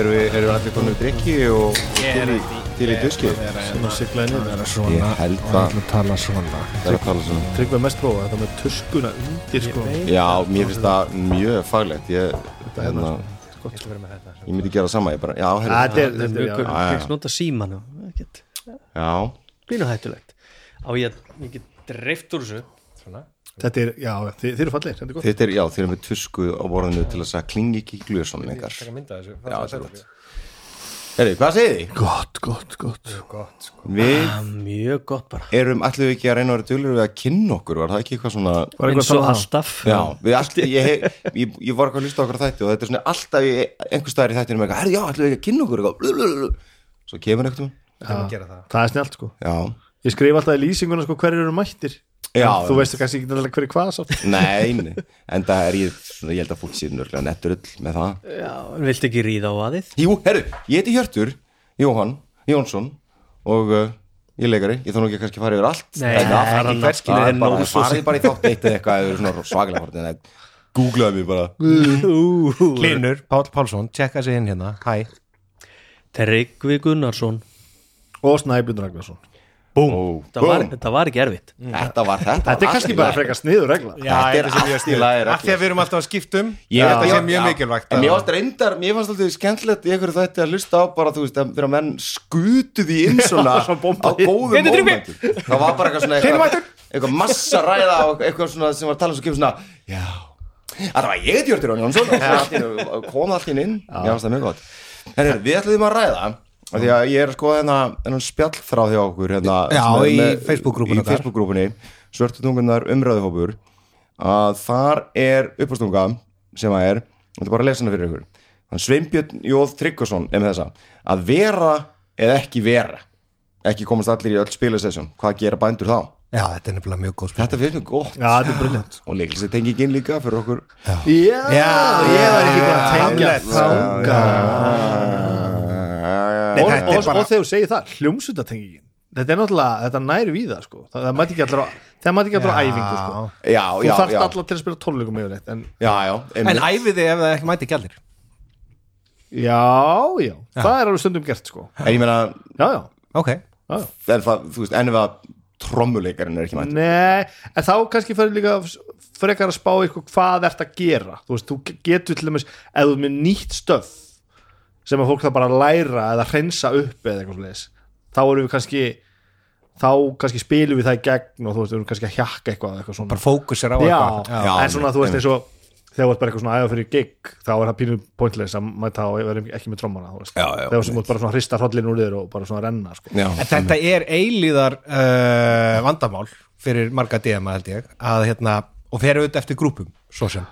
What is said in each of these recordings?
Erum við, erum við allir konum við drikki og til í, til í duski Svona siglaði niður Það. Er Ég svona held Það það. er að tala svona. Það er að tala svona. Tryggvað mest prófa þetta með tuskuna undir sko. Já, mér finnst það mjög faglegt. Ég, hérna, Ég skal vera með þetta ég myndi gera sama ég bara, já, Þetta heyrðu, er, þetta er, mjög já, já, já. Fyrst nota síman Ekkert. Já. Pínu hættulegt. Á ég að ég get dreift úr þessu. Svona þetta er, já, þið, þið eru fallir, þetta er gott. Þetta er, já, þeir eru með tusku á borðinu til þess að klingi ekki glöðsónum ykkar. Taka mynda þessu Já, það er gott Herri, hvað segir þið? Gott, gott, gott. Gott sko. Við Ah, Mjög gott bara. erum allir ekki að reyna að vera dölur við að kynna okkur, var það ekki eitthvað svona Var Eins eitthvað og að alltaf. Já, við alltaf, ég, hef, ég, ég var eitthvað að hlusta okkur á þætti og þetta er svona alltaf í einhver staðar í þættinu með eitthvað, herri, já, ætlum við ekki að kynna okkur eitthvað, blulululu. svo kemur er að gera það. Það er snjált sko. Já, Ég skrif alltaf í lýsinguna sko hverju eru mættir Já, En Þú veistu kannski ekki náttúrulega hverju hvað sátt nei, nei, en það er ég, svona, ég held að fólk sé nörglega netturull með það. Já, viltu ekki ríða á aðið? Jú, herru, ég heiti Hjörtur, Jóhann, Jónsson og uh, ég er leikari, ég þarf nú ekki að kannski fara yfir allt. Nei, En það það er ekki annað. hvert skilur Það er en bara, svo farið í þátt eitt eða eitthvað, eða svona svaglega hvort, en googlaði mig bara. Hlinur, Pál Pálsson, tjekka sig inn hérna Hæ Tryggvi Gunnarsson Og Snæbjörn Ragnarsson Búm, þetta var ekki erfitt. Þetta var þetta. Þetta er kannski bara frekar sniður regla. Þetta er allt í lagi Af því að við erum alltaf að skiptum Ég Þetta sé mjög mikilvægt mér varst reyndar, mér fannst alltaf skemmtilegt í einhverju þætti að hlusta á bara, þú veist, að vera menn skutu því inn svona á góðum mómentum. Það var bara eitthvað svona eitthvað, eitthvað massa ræða og eitthvað svona sem var að tala svo kemur svona Já, að það var ég Jón Jónsson og kom allt inn. Inn Mér fannst það mjög gott. Við ætlum að ræða af Því að ég er að skoða hérna, hérna spjallþráð hjá okkur hérna, Já, er með- Facebook-grúpunni Í. Facebook-grúpunni Svörtu tungunar umræðuhópur að þar er uppástunga sem að er, þetta er bara að lesa hana fyrir ykkur. Hann Sveinbjörn Jóð Tryggvason er með þessa, að vera eða ekki vera. Ekki komast allir í öll spilasessjón, hvað gera bændur þá? Já, þetta er nefnilega mjög góð spil þetta finnst mér gott. Já, þetta er briljant. Og leiklist tengi ekki inn líka fyrir okkur. Já, Já, ég var ekki bara að tengja Hamlet. Og, þetta er og, bara- og þegar þú segir það, hljómsveitatengingin. Þetta er náttúrulega, þetta næri við það sko. Það, það mæti ekki allir á, það mæti ekki allir á æfingu sko. Já, þú já, þarft já, allar til að spila tónleikum yfirleitt en já, já En æfiði ef það ekki mæti ekki allir já, já, það er alveg stundum gert sko. En ég meina, já, já, Ok, já, já. en það, þú veist, en ef að trommuleikarinn er ekki mætt Nei, en þá kannski fyrir líka frekar að spá eitthvað hvað ert að gera. Þú veist, þú getur til dæmis ef þú ert með nýtt stöf sem að fólk það bara að læra eða hreinsa upp eða eitthvað svoleiðis. Þá erum við kannski þá kannski spilum við það í gegn og þú veist, við erum kannski að hjakka eitthvað, eitthvað svona. Bara fókusir á já, eitthvað. Já, en svona þú veist eins og þegar þú ert bara eitthvað svona æða fyrir gig þá er það pínu pointless að mæta og vera ekki með trommana þú veist, Já, já, þegar þú ert bara svona að hrista hrollin úr þér og bara svona að renna sko. já, En þetta er eilíðar uh, vandamál fyrir marga DM held ég að hérna, og fer auðvitað eftir grúpum svo sem,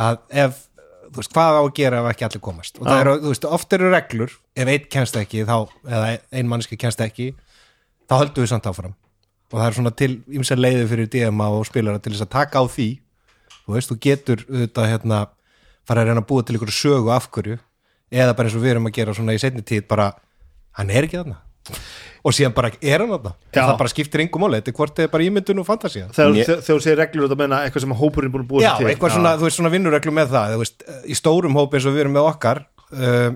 að ef þú veist, hvað á að gera ef ekki allir komast? Og það eru, þú veist, oft eru reglur. Ef einn kemst ekki, þá, eða ein mannski kemst ekki, þá höldum við samt áfram. Og það er svona til ymsar leiði fyrir DM og spilara til þess að taka á því. Þú veist, þú getur auðvitað hérna, fara að reyna að búa til ykkur sögu af hverju, eða bara eins og við erum að gera svona í seinni tíð, bara hann er ekki þarna og síðan bara er hann þarna. Það bara skiptir engum máli, þetta er hvort þið er bara ímyndun og fantasía. Þegar, þú segir reglur þetta meina eitthvað sem hópurinn er búin að búa Já, sér til. eitthvað svona, þú veist, svona vinnureglu með það. Þú veist, í stórum hópi eins og við erum með okkar uh,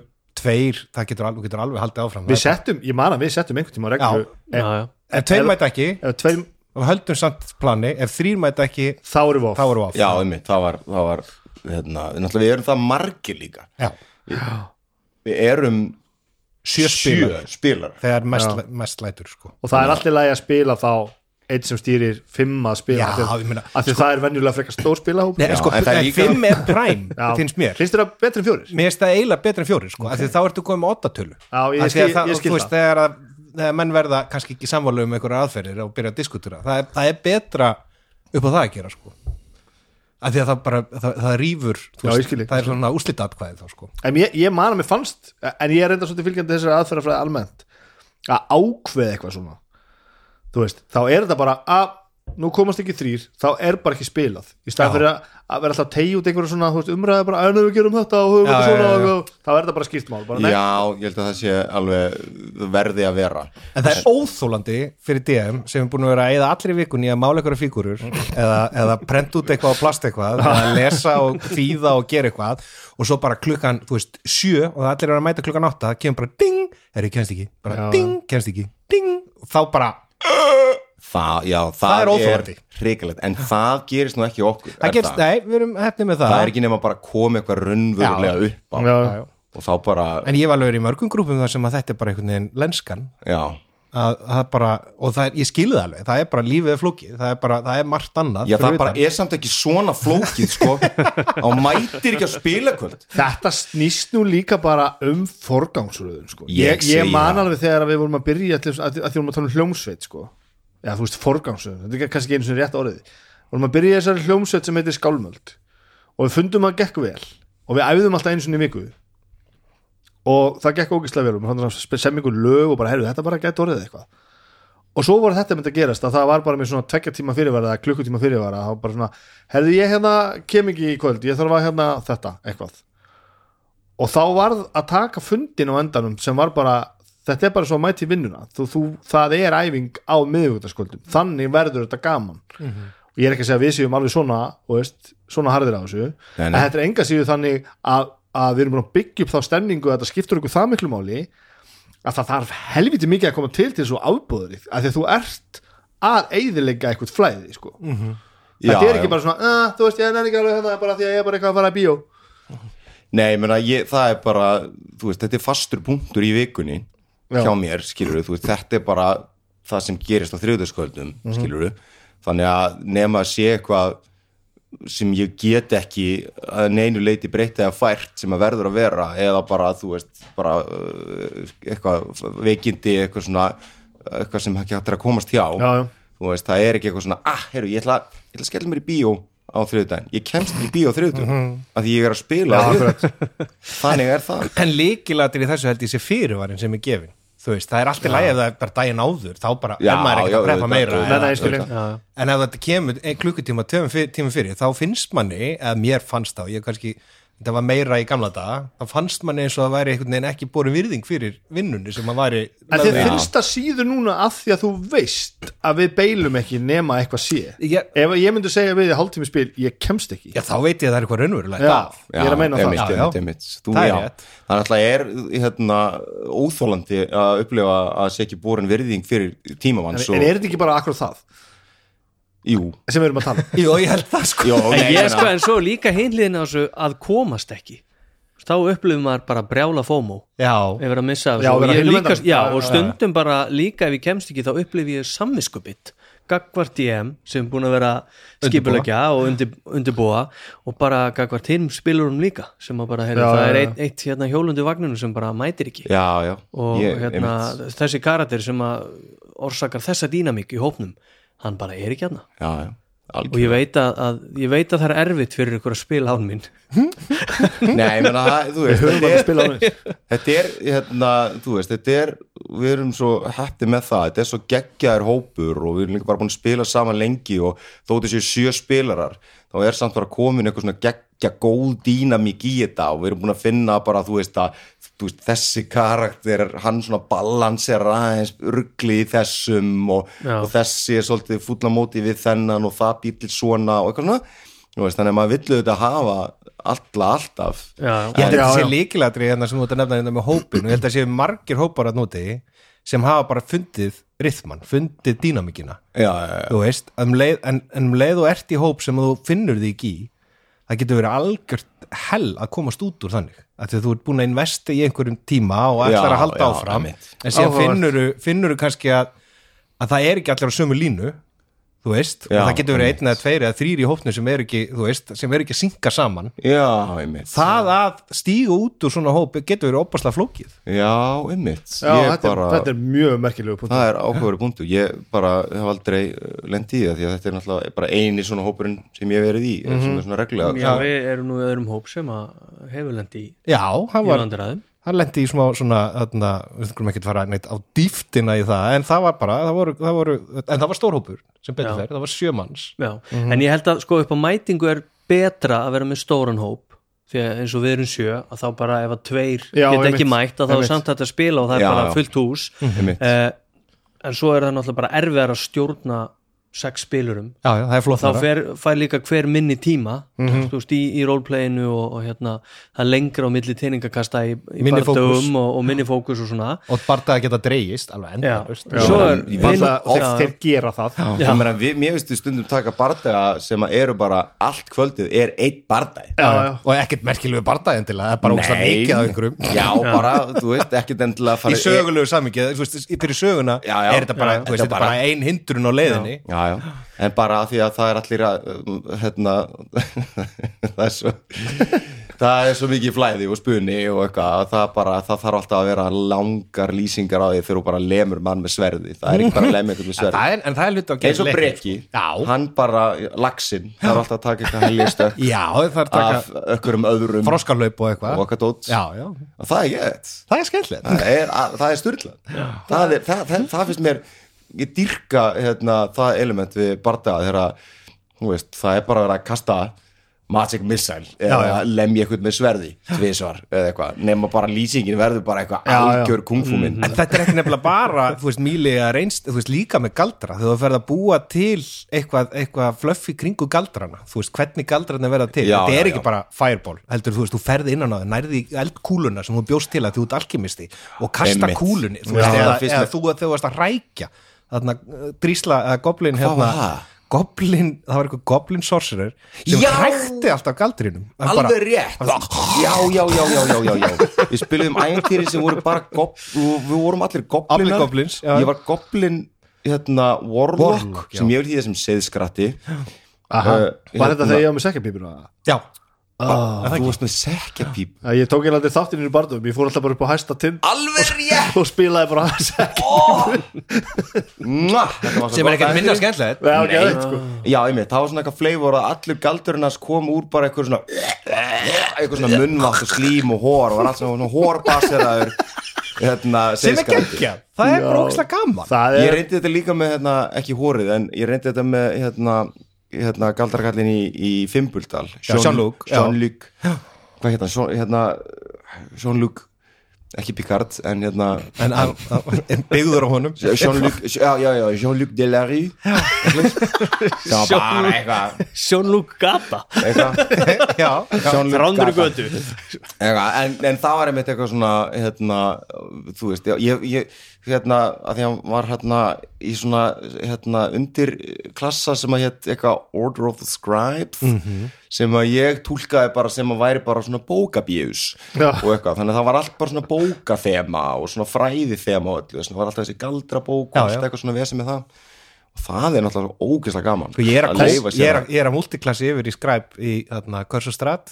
tveir, það getur alveg, getur alveg haldið áfram. Við settum, ég man að við settum einhvern tíma reglu Já, já. bara- ef tveir mæta ekki, ef tveir, og höldum samt plani ef þrýr mæta ekki, þá erum við þá off við já, einmitt, það var, það var hérna, við erum það margir líka. Já. við erum Sjö spilarar. spilar þegar mest, mest lætur sko. og það er allir lagi að spila þá einn sem stýrir fimm að spila Já, af því að það er venjulega frekar stór spila Nei, Já, sko, en það er nei, líka- fimm er præm, finnst mér finnst það betri en fjórir? Mér finnst það eiginlega betra en fjórir sko, okay. þá ertu komið með ottatölu Já, ég Af því skil- að það, ég skil þú veist, það. þegar, að, þegar menn verða kannski ekki samválu um einhverja aðferðir og byrja að diskutera það er, það er betra upp á það að gera sko. Af því að það bara það, það rýfur, það er svona úslita atkvæði þá sko. En ég, ég man að mér fannst en ég er reynda svolítið fylgjandi þessari aðferðafræði almennt að ákveða eitthvað svona. Þú veist, þá er þetta bara að nú komast ekki þrýr, þá er bara ekki spilað. Í staðan Já. fyrir að, að vera alltaf að tegja út einhverju svona, umræða bara, en ef við gerum þetta og höfum Já, þetta svona, já, já. og- þá er þetta bara skýrt mál bara, nei, Já, ég held að það sé alveg verði að vera En það er óþólandi fyrir DM sem er búin að vera að eða allir í vikunni að mála einhverja fígurur eða, eða prent út eitthvað á plast eitthvað eða lesa og þýða og gera eitthvað og svo bara klukkan, þú veist, sjö og það allir eru að mæta klukkan átta, það kemur bara ding, er ég kemst ekki, bara Já. ding, kemst ekki ding, og þá bara Það, já, það, Það er óþolandi. hrikalegt, en það gerist nú ekki okkur það er gerst, nei, við erum hefnið með það, það er ekki nema bara að koma eitthvað raunverulega Já. upp á já, Já, og þá bara, en ég var alveg í mörgum grúpum þar sem að þetta er bara einhvern veginn lenskan að það er bara, og það er, ég skilu það alveg það er bara lífið er flókið, það er bara, það er margt annað Já, það bara er samt ekki svona flókið, sko á mætir ekki að spila kvöld þetta snýst nú líka bara um forgangsröðun sko. Ég ég, man það. alveg þegar við vorum að byrja til, að, að því vorum að tala um hljómsveit sko. Já, þú veist, forgangsröðun, þetta er kannski einu sem rétt orðið. Vorum að byrja í þessari hljómsveit sem heitir Skálmöld. Og við fundum að gekk vel. Og við æfðum alltaf einu sinni í viku. Og það gekk ógislega vel. Og við fannum að semja ykkur lög og bara, heyrðu, þetta bara gæti orðið eitthvað. Og svo voru þetta myndi að gerast að það var bara með svona tvekja tíma fyrirvara eða klukkutíma fyrirvara. Það var bara svona, herðu ég hérna kem ekki í kvöld, ég þarf að hérna þetta eitthvað. Og þá varð að taka fundin á endanum sem var bara, þetta er bara svo að mæti vinnuna, þú, þú, það er æfing á miðugutaskvöldum, þannig verður þetta gaman. Og ég er ekki að segja að við séum alveg svona, veist, svona harðir á þessu, Nei, en nei. þetta er enga síðu þannig að, að við erum búin að byggja upp þá stemningu að þetta skiptur ykkur það miklu máli að það þarf helviti mikið að koma til til svo afbúður af því að þú ert að eyðilegga eitthvað flæði sko. Já, þetta er ekki já. bara svona uh, þú veist ég er ekki alveg hérna bara því að ég er bara eitthvað að fara að bíó. Nei, ég meina, ég, það er bara þú veist, þetta er fastur punktur í vikunni Já. hjá mér, skilur þú þetta er bara það sem gerist á þriðudagskvöldum Mhm. skilur þannig að nema að sé eitthvað sem ég get ekki að neinu leiti breytt eða fært sem að verður að vera eða bara, þú veist, bara uh, eitthvað veikindi eitthvað svona, eitthvað sem ekki hægt er að komast hjá. Já, já. þú veist, það er ekki eitthvað svona, ah, heyrðu, ég ætla, ég ætla að skella mér í bíó á þriðudaginn, ég kemst í bíó á þriðudaginn af því ég er að spila þriðudaginn þannig er það. En líkilatir í þessu held ég sé fyrirvarin sem er gefin þú veist, það er alltaf lægi ef það er bara daginn áður þá bara, Já, er maður ekki já, að auðvitað, meira skil ég. Já, já. en ef þetta kemur ein klukkutíma tíma fyrir, þá finnst manni eða mér fannst þá, ég kannski þetta var meira í gamla daga, þá fannst manni eins og það væri einhvern veginn ekki borin virðing fyrir vinnunni sem að væri En þið finnst það síður núna að því að þú veist að við beilum ekki nema eitthvað sé. Ég- Ef ég myndi segja við í hálftími spil, ég kemst ekki. Já, þá veit ég að það er eitthvað raunverulega Já, ég er að meina það. Það er það er alltaf er hérna, óþólandi að upplifa að sé ekki borin virðing fyrir En, tímamanns en er þetta ekki bara akkur það jú, sem við erum að tala um? Jú, ég held það sko. Jó, En ég sko, en svo líka hinliðin á þessu að komast ekki. Þá upplifum maður bara brjála fómó Já, ef er að missa af Já, þessu og, líka, já, og já, stundum bara líka ef ég kemst ekki þá upplifi ég samviskubitt gagvart DM sem búin að vera skipulegja og undir, undirbúa. Og bara gagvart hinn spilurum líka sem að bara, Já, það já, er eitt, eitt hérna hjólundu vagninu sem bara mætir ekki. Já, já. Og ég, hérna, þessi karakter sem að orsakar þessa dýnamík í hópnum hann bara er ekki hérna já, já, og ég veit að, að, ég veit að það er erfitt fyrir ykkur að spila án mín. Nei, ég meina, það- þú veist, þetta að er, þetta er, hérna, þú veist, þetta er, við erum svo hætti með það, þetta er svo geggjaður hópur og við erum líka bara búin að spila saman lengi og þóttu séu sjö spilarar, þá er samt bara komin eitthvað svona geggja góð dýnamík í þetta og við erum búin að finna bara, þú veist, að veist, þessi karakter, hann svona balansera aðeins ruggli í þessum og, og þessi er svolítið fúlla móti við þennan og það býr til svona og eitthvað svona, þú veist, þannig að maður villu þetta hafa alla alltaf. Já, Ég held að þetta sé já. líkilatri hérna sem þú ert að nefna hérna með hópin og ég held að sé margir hópar að núti sem hafa bara fundið rithman, fundið dýnamikina já, já, já. þú veist, um leið, en, en um leið og ert í hóp sem þú finnur því ekki í það getur verið algjört hell að komast út úr þannig, að þú ert búin að investa í einhverjum tíma og ætlar Já, að halda já, áfram. einmitt. en síðan finnur, finnur kannski að, að það er ekki allir á sömu línu þú veist, Já, og það getur verið einn eða tveir eða þrýr í hópnu sem eru ekki, þú veist, sem eru ekki að synka saman. Já, einmitt. Það að stíga út úr svona hóp getur verið opaslega flókið. Já, einmitt. Já, þetta, bara, er, þetta er mjög merkilegu punkt Það er áhugaveru punktu Ég bara hef aldrei lendi í það því að þetta er náttúrulega bara eini svona hópurinn sem ég hef verið í sem er svona reglulega Já, við erum nú í öðrum hóp sem að hefur lendi í, já, hann í var, hann lendi í smá svona, þarna, við þurfum ekki að fara neitt á dýftina í það, en það var bara það voru, það voru, en það var stórhópur sem betur fer, það var sjömanns Já, en ég held að sko upp á mætingu er betra að vera með stóran hóp því að eins og við erum sjö að þá bara ef að tveir Já, geta ekki einmitt. mætt að þá er samt að spila og það er Já, bara já. fullt hús. Eh, en svo er það náttúrulega bara erfiðar að stjórna sex spilurum. Já, já, það er flott þá fer, fær líka hver minni tíma Mhm. þú veist, í, í roleplayinu og, og hérna, það lengra á milli teiningakasta í, í fókus. og, og minni fókus og svona. Og að geta dreigist alveg vin- Það, þeir, gera það. Meina, við, mér finnst við stundum taka bardaga sem að eru bara allt kvöldið er eitt bardag Já, og ekkert merkilegu bardaginn til það er bara ógst mikið af einhverjum. Já, bara, þú veist, ekkert endilega að fara í sögulegu samingið, þú veist, í- fyrir söguna er þetta bara, Já, þú veist, þetta þetta er bara- bara ein hindrun á leiðinni. Já, já, en bara að því að það er allir að, hérna, það er svo, það er svo mikið flæði og spunni og eitthvað, að það bara, það þarf alltaf að vera langar lýsingar á því þegar þú bara lemur mann með sverði, það er ekki bara að lemja eitthvað með sverði. er, en það er hluti á Eins og leiknum, breki, sko. Já, hann bara, laxinn, það er alltaf að taka eitthvað að taka af ökkurum öðrum froskalaup og og eitthvað og það er gett. það er skemmtilegt. Það er, að- er styrla það, það, það, það finnst mér ég dyrka hérna, það element við bardaga þegar veist, það er bara að vera að kasta magic missile eða Já, já. lemja eitthvað með sverði tvisvar eða eitthvað, nema bara lýsingin verður bara eitthvað algjör kungfúminn En þetta er ekki nefnilega bara, þú veist, mýlega reynst, þú veist, líka með galdra, þú ferð að búa til eitthvað, eitthvað flöffi kringu galdrana, þú veist, hvernig galdrana verða til, Já, þetta er ekki bara fireball, heldur, þú veist, þú ferð innan á það, nærði eldkúluna sem þú bjóst til að þú ert alkimisti og kasta Einmitt. kúlunni, þú veist, eða, eða mér- þú, varst að rækja, þarna, uh, drísla, eða goblin, Hvað hérna, var það? goblin, það var eitthvað goblin sorcerer sem Já! hrækti alltaf galdrinum Hann bara- alveg rétt já, já, já, já, já, já, já. við spilum æntýri sem voru bara gob, við vorum allir goblinar goblins, ég var goblin hérna, warlock, Warlock, sem ég vil því þessum seðskratti Aha. Uh, Var þetta hérna- þegar ég var með sekkjapípuna? Já, ah, þú varst með sekkjapíp Ég tók aldrei þáttinn í bardum Ég fór alltaf bara upp á hæsta tind alveg rétt! og spilaði bara svo sem er ekkert minna skemmtilegt. Já, ok, veit, sko. Já, einmitt, það var svona eitthvað flavor að allur galdurinnars kom úr bara eitthvað svona eitthvað svona munnvátt og slím og hór og var allt svona hórbaseraður hérna, sem er geggja, það er brókslega gaman. Það Ég reyndi þetta líka með, hérna, ekki hórið en ég reyndi þetta með, hérna hérna, galdarakallin í, í Fimbuldal Já, Jean-Luc. Jean-Luc hérna, Jean- hérna Jean-Luc ekki Picard, en hérna en hann en byggður á honum. Jean-Luc, já, já, Jean-Luc Gata. Gata. götu. En, en það var einmitt eitthvað svona hérna, þú veist, ég, ég hérna, að því að hann var hérna í svona, hérna, undir klassa sem að hétt eitthvað Order of the Scribes sem að ég túlkaði bara sem að væri bara svona bókabíus Já. og eitthvað, þannig að það var allt bara svona bókathema og svona fræði þema og öllu, það var alltaf þessi galdrabók og Já, allt eitthvað svona vesið með það. og það er náttúrulega ógeðslega gaman Sko, ég er að, leyfa kóp, ég er það. að, ég er að multiklassi yfir í skræp í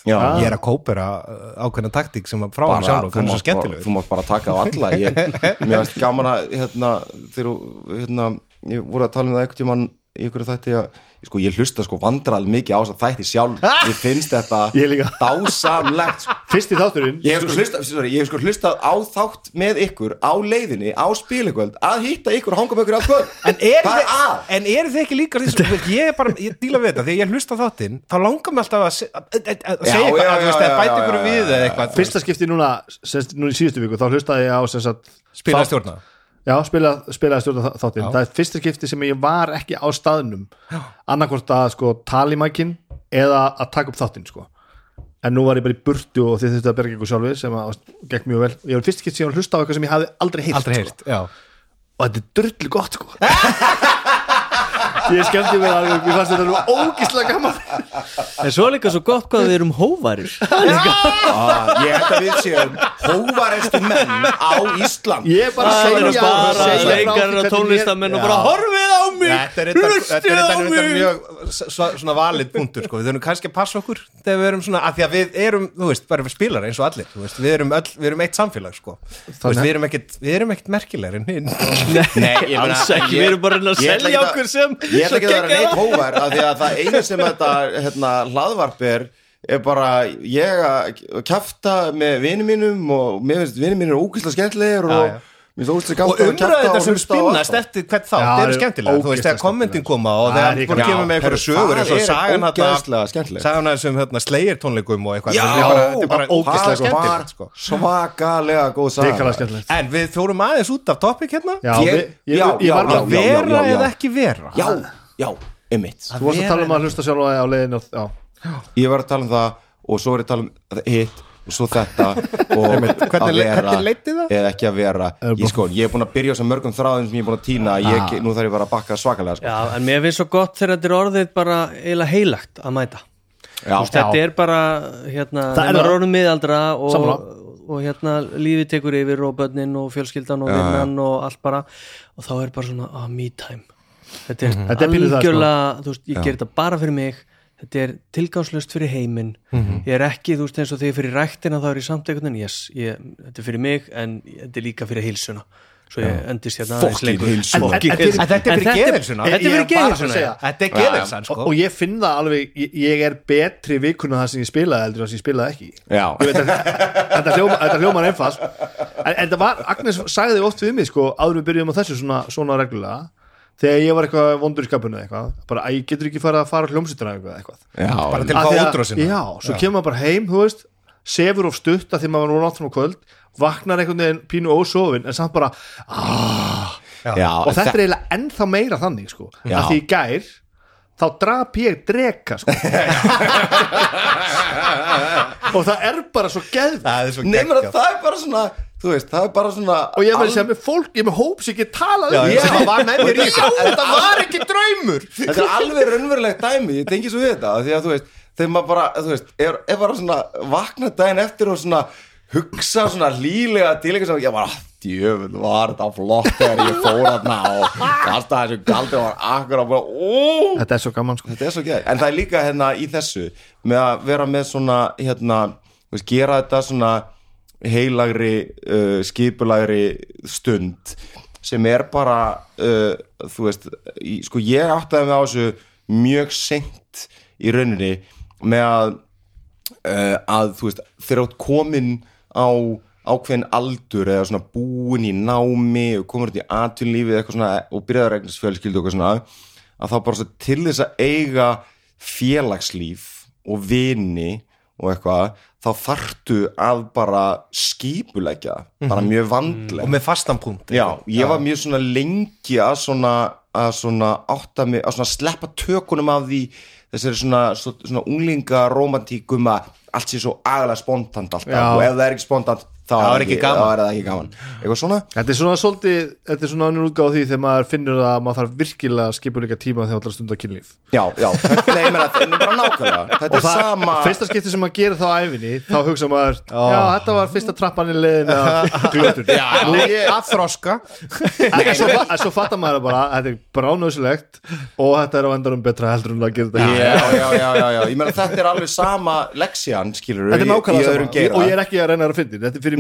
Já. ég er að kópera uh, ákveðna taktík sem að frá hann sjálf og hann er svo skemmtilegur þú mátt bara taka á alla ég, mér finnst gaman að hérna, þegar hérna, ég voru að tala um það einhvern tímann í ykkur þætti að sko, ég hlusta sko vandral mikið á þess að þætti sjálf. Ég finnst þetta dásamlegt sko. Fyrsti þátturinn. Ég hef sko hlustað sorry, ég hef sko hlustað á þátt með ykkur á leiðinni, á spilikvöld að hitta ykkur og hanga með ykkur allt kvöld. En er, Hvað er þið, eru þið ekki líka því sem, ég er bara, ég díla við þetta. Þegar ég hlusta á þáttinn, þá langar mér alltaf að, se- að, að, að Já, segja eitthvað, já, að, þú veist, já, bæta ykkur við eða eitthvað, Fyrsta skipti núna, núna í síðustu viku þá hlustaði ég á sem spila stjórna Já, spila, spilaði stjórna þá- þáttinn. Það er fyrsta skipti sem ég var ekki á staðnum. Annarkvort að sko tala í mækin eða að taka upp þáttinn sko. En nú var ég bara í burtu og þið þurftu að berga ykkur sjálfi sem að gekk mjög vel. Ég var fyrst skipti sem ég var að hlusta á eitthvað sem ég hafði aldrei heyrt, sko. og þetta er drullu gott sko ég skemmti mér alveg. Ég fannst þetta alveg ógíslega gaman. En svo líka svo gott hvað við erum hóvarir Ah, ég held að við séum hóvarestu menn á Ísland. Ég er bara að Það segja bara því leikarar og tónlistamenn og bara horfið á mig Þetta er þetta- þetta Hlustið er á þetta mig. mjög svona valid punktur sko. við þurfum kannski að passa okkur þegar við erum svona, að því að við erum, þú veist, bara við spilar eins og allir, þú veist, við erum, öll, við erum eitt samfélag sko, þú veist, við erum ekkit við erum ekkit merkilegir en hinn Nei, ég meina, Alls ekki, ég- við erum bara að að ætla selja að- okkur sem Ég ætla ekki að vera neitt hóvar af því að það einu sem þetta hérna, hlaðvarp er er bara ég að kjafta með vinum mínum og mér finnst vinum mínum ógæslega skemmtilegir og Og að og sem spinnast eftir hvert þátt, Já, það eru er skemmtilega þú veist, þegar kommentin koma og Það þegar er að Já, kemur með einhverju sögur eins og það er sagan sagan að þessum hérna, slegir tónleikum og eitthvað. Þetta er bara- þetta er bara það ógeðslega var skemmtilegt sko. svakalega góð saga. Ríkala skemmtilegt. En við fórum aðeins út af topic hérna. Að vera eða ekki vera? Já, já, einmitt. Þú varst að tala um að hlusta sjálf á leiðinu Já, Ég var að tala um það og svo er ég að tala um hitt og svo þetta og Hvernig- að vera eða ekki að vera. Ég, sko, ég er búin að byrja á þessum mörgum þráðum sem ég er búin að týna ég, nú þarf ég bara að bakka svakalega sko. Já, en mér finnst svo gott þegar þetta er orðið bara eiginlega heilagt að mæta. Veist, þetta er bara hérna, Það er orðin miðaldra og, Sammála. og hérna lífið tekur yfir og börnin og fjölskyldan og vinnan og allt bara. Og þá er bara svona, ah, me time. Þetta er það, sko. algjörlega þú veist, ég ger þetta bara fyrir mig þetta er tilgangslöst fyrir heiminn Mhm. ég er ekki, þú veist, eins og þegar ég fyrir ræktina þá er ég samt einhvern veginn, yes, ég, þetta er fyrir mig en þetta er líka fyrir heilsuna svo ég endist hérna aðeins lengur. En- en- heilsuna. En þetta er fyrir geðheilsuna. þetta er fyrir já. þetta er geðelsan og, sko og ég finn það alveg ég, ég er betri vikuna það sem ég spilaði heldur en það sem ég spilaði ekki þetta hljóma, þetta hljóma einfalt en, en það var, Agnes sagði oft við mig sko, áður við byrjum á þessu svona, svona reglulega þegar ég var eitthvað vondur í skapinu eða eitthvað, bara að ég getur ekki fara að fara hljómsýttina eitthvað, eitthvað. já, Bara til- Af fá því að- útrásina. já, svo kemur maður bara heim, þú veist sefur of stutt að því maður var náttúrulega kvöld vaknar einhvern veginn pínu ósofin en samt bara, já, og þetta er eiginlega ennþá meira þannig sko, að því gær þá drap ég dreka sko. og það er bara svo geð er menn, geggjað. það er bara svona þú veist, það er bara svona og ég verði að segja með fólk, ég með hóp sem ég talað Já, um já, sem var með mér í þessu. Þetta var ekki draumur þetta er alveg raunverulegt dæmi ég tengi svo við þetta því að þú veist þegar maður bara, þú veist, er, er bara svona vakna daginn eftir og svona hugsa svona hlýlega til eitthvað sem ég bara, djöfum, var þetta flott þegar ég fór þarna og kasta þessu galdi og var akkur og bara, ó þetta er svo gaman sko. þetta er svo en það er líka hérna í þessu með að vera með svona hérna, veist, gera þetta svona heilagri uh, skipulagri stund sem er bara uh, þú veist, sko ég áttaði mig á þessu mjög seint í rauninni með að uh, að þú veist, þú ert komin á ákveðin aldur eða svona búin í námi og komur út í atvinnlífið eitthvað svona og byrjaður eignast fjölskyldu og eitthvað svona að þá bara til þess að eiga félagslíf og vini og eitthvað þá þarftu að bara skipulegja bara mjög vandlega. Og með fastan punkt Já, ég var mjög svona lengi að svona, að svona átta mig, að svona sleppa tökunum af því þessari svona, svona, svona unglinga romantíkum að allt sé svo agalega spontant alltaf Já. og ef það er ekki spontant þá Það er, ekki þá er það ekki gaman. Eitthvað svona? Þetta er svona svolítið þetta er svona annur útgáð því þegar maður finnur að maður þarf virkilega skipuleika tíma þegar allar stundar kynlíf. Já, já, þetta er bara nákvæmlega. Þetta er sama fyrsta skipti sem maður gerir þá æfinni þá hugsa maður, já þetta var fyrsta trappan í leiðin að að þroska. En svo, fattar maður bara þetta er bránauðsilegt og þetta er á endanum betra heldur en að gera þetta. Já, já, já,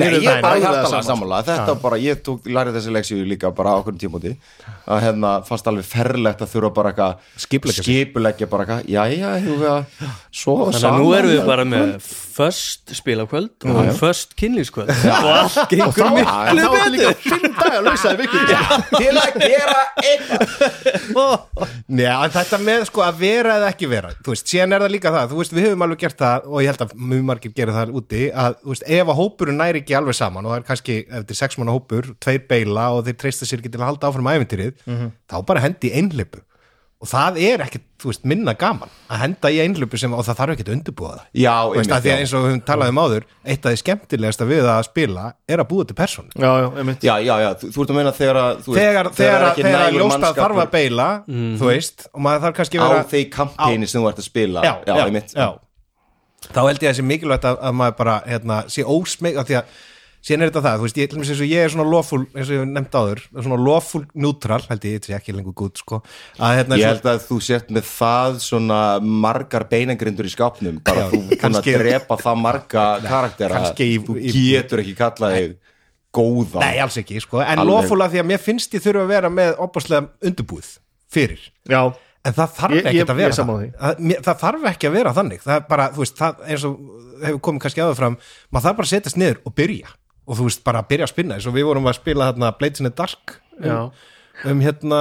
já, já, að að Nei, ég er bara hjartalega sammála. Þetta bara, ég tók, lærið þessi leksíu líka bara okkur tímóti að hérna fannst alveg ferlegt að þurfa bara eitthvað skipuleggja bara eitthvað, jæja, huga svo Þannig að nú erum við bara með föst spilakvöld og föst kynlífskvöld. Og allt gengur miklu þá er líka betur. fimm dagar lausaði vikur til að gera eitthvað. Já, en þetta með sko að vera eða ekki vera þú veist, síðan er það líka það, þú veist, við höfum alveg gert það og ég held að mjög margir gera það úti að, þú veist, ef að hópurinn næri ekki alveg saman og það er kannski, ef þetta er sex manna hópur tveir beila og þeir treysta sér ekki til að halda áfram æfintýrið, þá bara hendi í einhleipu og það er ekkit, þú veist, minna gaman að henda í einhleipu sem, og það þarf ekkit að undirbúa það. Já, að því að einmitt, eins og við höfum talað um áður eitt af því skemmtilegasta við að spila er að búa til persónu. Já, já, einmitt. Já, já, já, þú, þú ert að meina þegar að þú veist, þegar, þegar, ekki þegar að nægur ljósta mannskapur þarf að beila þú veist, og maður þarf kannski á vera þeir kampæni sem þú ert að spila. Já, já, einmitt. já. Þá held ég að það sé mikilvægt að, að maður bara hérna, sé ósmeig af því að síðan er þetta það, þú veist, ég, til dæmis eins og ég er svona lawful, eins og ég hef nefnt áður svona lawful neutral, held ég, þetta er ekki lengur gút sko, að hérna Ég held að þú sért með það svona margar beinagrindur í skápnum bara Já, þú kannski- drepa það marga karaktera. í- þú í- getur ekki kallað þig góða Nei, alls ekki, sko, en að því að mér finnst ég þurfa að vera með opaslega undirbúið fyrir. Já, en það þarf ekki ég- að vera ég er sammála það. Það, mér- það þarf ekki að vera þannig. Það er bara, þú veist, það eins og hefur komið kannski áður fram, maður þarf bara að setjast niður og byrja, og þú veist, bara að byrja að spinna eins og við vorum að spila þarna Blades in the Dark um, um hérna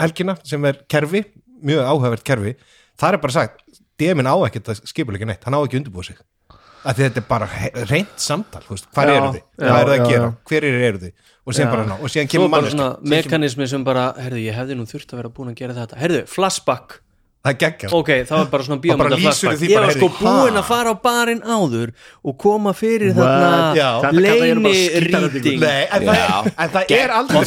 helgina sem er kerfi, mjög áhugavert kerfi. Það er bara sagt, DM-in á ekkert að skipuleika neitt, hann á ekki undirbúið sig að þetta er bara reynt samtal hvað eru þið, hvað eru já, að gera? já. hver eru þið? Og síðan bara ná, og síðan kemur kemur- mekanismi sem bara, herðu, ég hefði nú þurft að vera búin að gera þetta. Herðu, flashback það er geggjað. Ok, það var bara svona bíómynda flashback Ég var sko heyrðu, búin ha? að fara á barinn áður og koma fyrir What? þarna Já. Þetta kalla ég bara leini skítareddingu. rýting. Nei, en það, Já. en það er aldrei en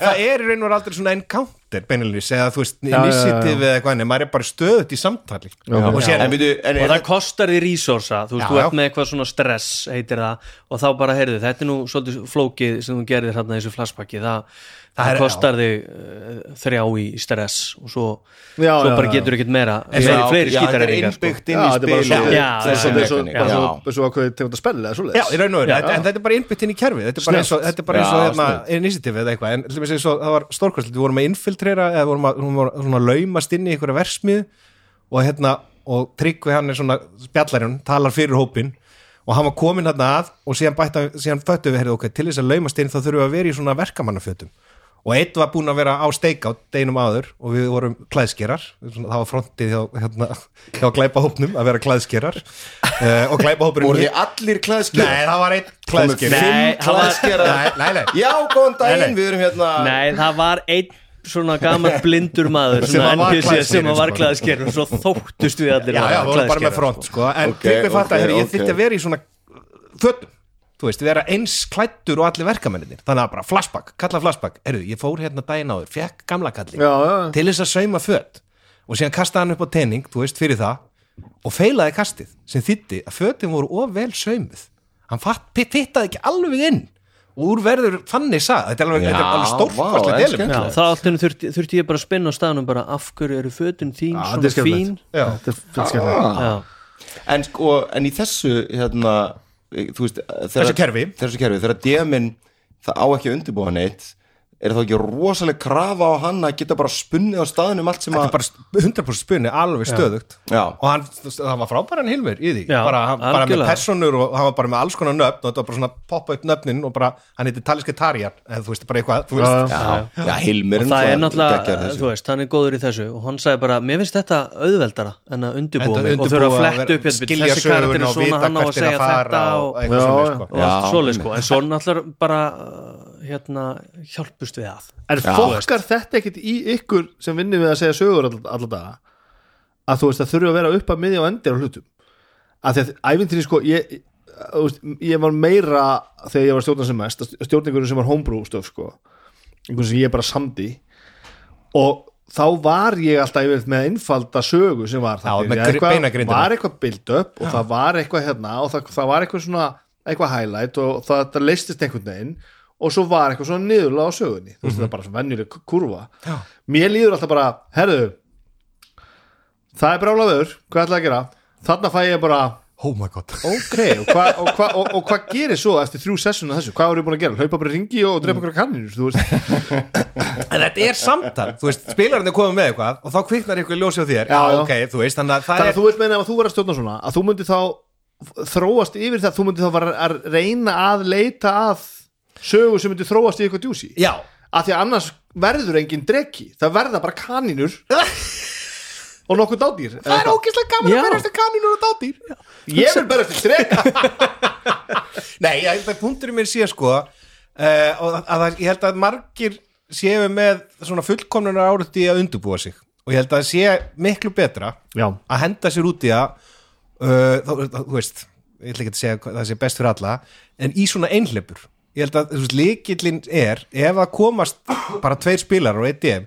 það- er í raun og veru aldrei svona encounter beinilins eða þú veist, initiative eða eitthvað en maður er bara stöðut í samtali. Og það kostar því resursa þú veist, þú ert með eitthvað svona stress heitir það, og þá bara, heyrðu, þetta er nú svolítið flókið sem þú gerir hérna í þessu flashbacki. Það, Það það er- kostar þig uh, þrjá í stress og svo, Já, svo já, bara já. getur ekkert meira. Já, fleiri, fleiri já, þetta er sko. innbyggt inn Já, í er bara svo- Já, já, já, já. ákveðið tegund að spella já, í raun og Já. þetta- en þetta er bara innbytt inn í kerfi þetta er bara eins og, þetta er bara eins og Já, hérna, initiative eða eitthvað. En það var stórkvæslega, við vorum að infiltrera eða vorum að, vorum að svona laumast inn í einhverja versmið og hérna og Tryggvi hann er svona spjallarinn talar fyrir hópin og hann var komin hérna að og síðan bætta, síðan föttu við ok, til þess að laumast inn þá þurfum við að vera í svona verkamannafötum og eitt var búin að vera á steik á deginum áður og við vorum klæðskerar. Það var frontið hjá, hérna, hjá glæpahópnum að vera klæðskerar. Uh, og glæpahópurinn voru þið allir klæðskjör Nei, það var einn komið klæðsker Nei, það var- Nei, nei, nei. Já, góðan daginn, við erum hérna Nei, það var einn svona gammal blindur maður Sem svona var NPC sem klæðskerinn, var sko. og svo þóttust við allir Já, að já, vera við vorum bara með klæðskerar, front, sko. En Ok, Tryggvi fatt ok, að ég þyrfti að vera í svona fötum Þú veist, vera eins klættur og allir verkamennir Þannig að bara flashback, kalla flashback. Erðu, ég fór hérna daginn áður, fekk gamla kalli Já, já. Til þess að sauma föt. Og síðan kastaði hann upp á tening, þú veist, fyrir það Og feilaði kastið Sem þýtti að fötin voru of vel saumuð. Hann fatt, fittaði ekki alveg inn. Og úr verður þannig sað Þetta er alveg, er alveg er Já, þá allt henni þurfti, þurfti ég bara að spinna á staðnum bara af hverju eru fötin þín Já, svona fín? Já. Þetta er Já, en sko, en í þessu hérna, Þessu kerfi. þessu kerfi, þegar DM-in það á ekki að undirbúa neitt er þá ekki rosaleg krafa á hann að geta bara spunnið á staðnum allt sem Þetta að er bara 100% spunni, alveg stöðugt. Já. og hann, það var frábæran Hilmir í því, Já, bara, hann- bara með personur og hann var bara með alls konar nöfn og þetta var bara svona poppa upp nöfnin og bara, hann heiti Taliski Tarjar eða þú veist, bara eitthvað, þú veist. Já, já, já, Hilmir og það er náttúrulega, þú veist, hann er góður í þessu. Og hann sagði bara, mér finnst þetta auðveldara en að undirbúa Enda mig og þurfa að fletta upp hérna, þessi karakter söguna er og svona, hann á að segja þetta og og, sko. og einmitt. sko, en svo hérna, hjálpust við að. En fokkar þetta ekkit í ykkur sem vinnir við að segja sögur all, alla daga? Að þú veist að þurfa að vera upp að miðja og endir á hlutum? Að því að ævintýri sko ég, veist, ég var meira þegar ég var stjórnar sem mest stjórningur sem var homebrew stöf sko einhvern sem ég bara samdi og þá var ég alltaf yfir með einfalda sögu sem var Já, það beinagrindina. var eitthvað build up og það var eitthvað hérna og það, það var eitthvað svona eitthvað highlight og það, það leistist einhvern veginn og svo var eitthvað svona niðurlega á sögunni. Þú veist það er bara svona venjuleg kurva. Já. mér líður alltaf bara, herðu það er brálaður hvað ætlaði að gera, þarna fæ ég bara oh my god. Ok, og hvað hva, hva gerir svo eftir þrjú sessuna þessu, hvað voru ég búin að gera, hlaupa bara ringi og drepa einhverja kanninu, þú veist. En þetta er samtal, þú veist, spilarinn er komið með eitthvað og þá kviknar eitthvað ljósi á þér. Já, ok, þú veist, þannig að það þannig er þú veit meina ef þú verður að stjórna svona að þú myndir þá þróast yfir það, þú myndir þá að reyna að leita að sögu sem myndir þróast í eitthvað djúsi. Já, að því að annars verður engin drekki það verða bara kaninur og nokkuð dádýr. Það er ógeðslega gaman Já. að berast kanínur og dátýr ég vil berast í drek Nei, ég held að punkturinn minn sé sko uh, og að, að ég held að margir séu með svona fullkomnunar áruti að undurbúa sig. Og ég held að það sé miklu betra já, að henda sér út í að uh, þá, þú veist ég ætla ekki að segja hvað það sé best fyrir alla en í svona einhleipur ég held að veist, líkillin er ef að komast bara tveir spilar og eitt DM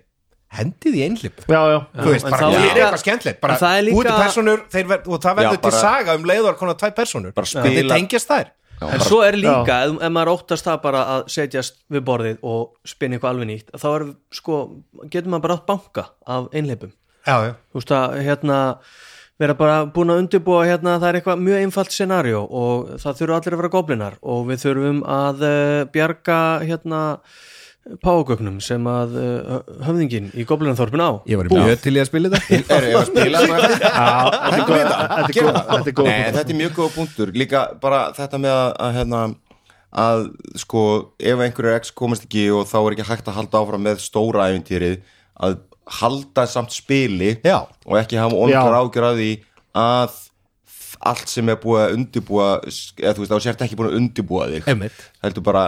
hendið í einhlip. Já, já, þú veist, bara gera líka- eitthvað skemmtilegt bara það er líka- búið til personur þeir ver, og það verður Já, bara- til saga um leiður konar tvær personur Bara spila- tengjast þær. En svo er líka, ef, ef maður óttast það bara að setjast við borðið og spinna eitthvað alveg nýtt, þá er sko getur maður bara átt banka af já, já. þú veist að hérna vera bara búin að undirbúa hérna það er eitthvað mjög einfalt scenarió og það þurfa allir að vera goblinar og við þurfum að uh, bjarga hérna págögnum sem að uh, höfðingin í goblinarþorpin á. Ég var mjög til í að spila þetta. Er ég að spila þetta. Þetta er mjög góð punktur. Líka bara þetta með að, hérna að sko ef einhverju X komast ekki og þá er ekki hægt að halda áfram með stóra æfintýrið að halda samt spili Já. og ekki hafa Já. onkar ágjör að því að allt sem er búið að undibúa eða þú veist, þá sért ekki búin að undibúa þig. Heldur bara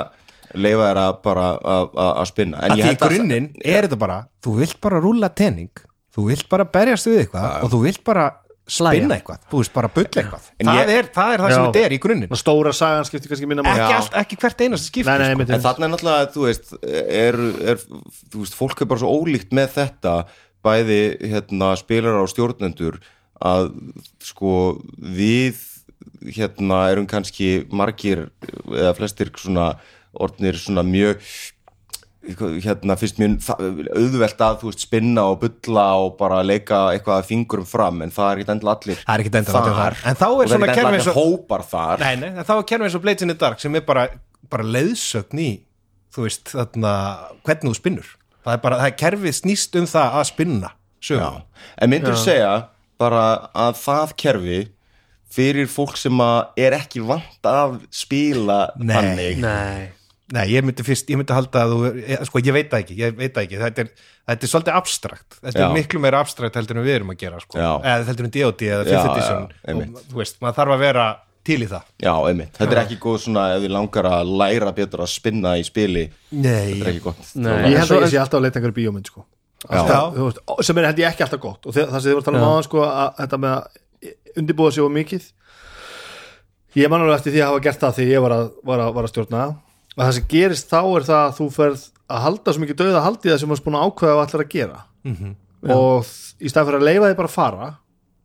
leifa þér að bara að- spinna. En að því í grunninn er þetta bara þú vilt bara rúlla tenning þú vilt bara berjast við eitthvað og þú vilt bara spinna eitthvað, þú veist bara bulla eitthvað. En það, ég- er, það er það sem Já. þetta er í grunninn. Stóra sagan skiptir kannski minna ekki, allt, ekki hvert einast skipti Nei, nei, sko. En þarna er náttúrulega, þú veist, er, er, þú veist, fólk er bara svo ólíkt með þetta, bæði hérna, spilar á stjórnendur að sko við hérna erum kannski margir eða flestir svona orðnir svona mjög hérna finnst þa- auðvelt að þú veist spinna og bulla og bara leika eitthvað að fingurum fram en það er ekkert endilega allir Það er ekkert endilega allir þar. En þá er svona er og- allir hópar þar. Nei, nei, en þá er kerfið eins og Blades in the Dark sem er bara, bara leiðsögn í þú veist, þarna hvernig þú spinnur. Það er bara, það er kerfið snýst um það að spinna Já, sögum, en myndur segja bara að það kerfi fyrir fólk sem að er ekki vant að spila Nei, þannig? Nei, nei, ég myndi fyrst ég myndi halda að þú, ég, sko, ég veit það ekki ég veit það ekki, þetta er, þetta er svolítið abstrakt þetta Já. er miklu meira abstrakt heldur en við erum að gera sko. Já. eða heldur en D.O.D. eða Já, 5th já, edition einmitt. og þú veist, maður þarf að vera til í það Já, einmitt, þetta er ekki góð svona ef þið langar að læra betur að spinna í spili nei, þetta er ekki gott Nei. Ég held að ég sé alltaf að leita einhverju bíómynd sko. alltaf, þú veist, ó- sem er held ég ekki alltaf gott og þe- það sem þið voru að tala um áðan sko, að þetta með að undirbúa sig og mikið ég man alveg eftir því að hafa gert það því ég var að, var að, var að stjórna að það sem gerist þá er það að þú ferð að halda svo mikið dauða haldið það sem þú er búin að ákveða að allir að gera og þ- í stað fyrir að leifa því bara að fara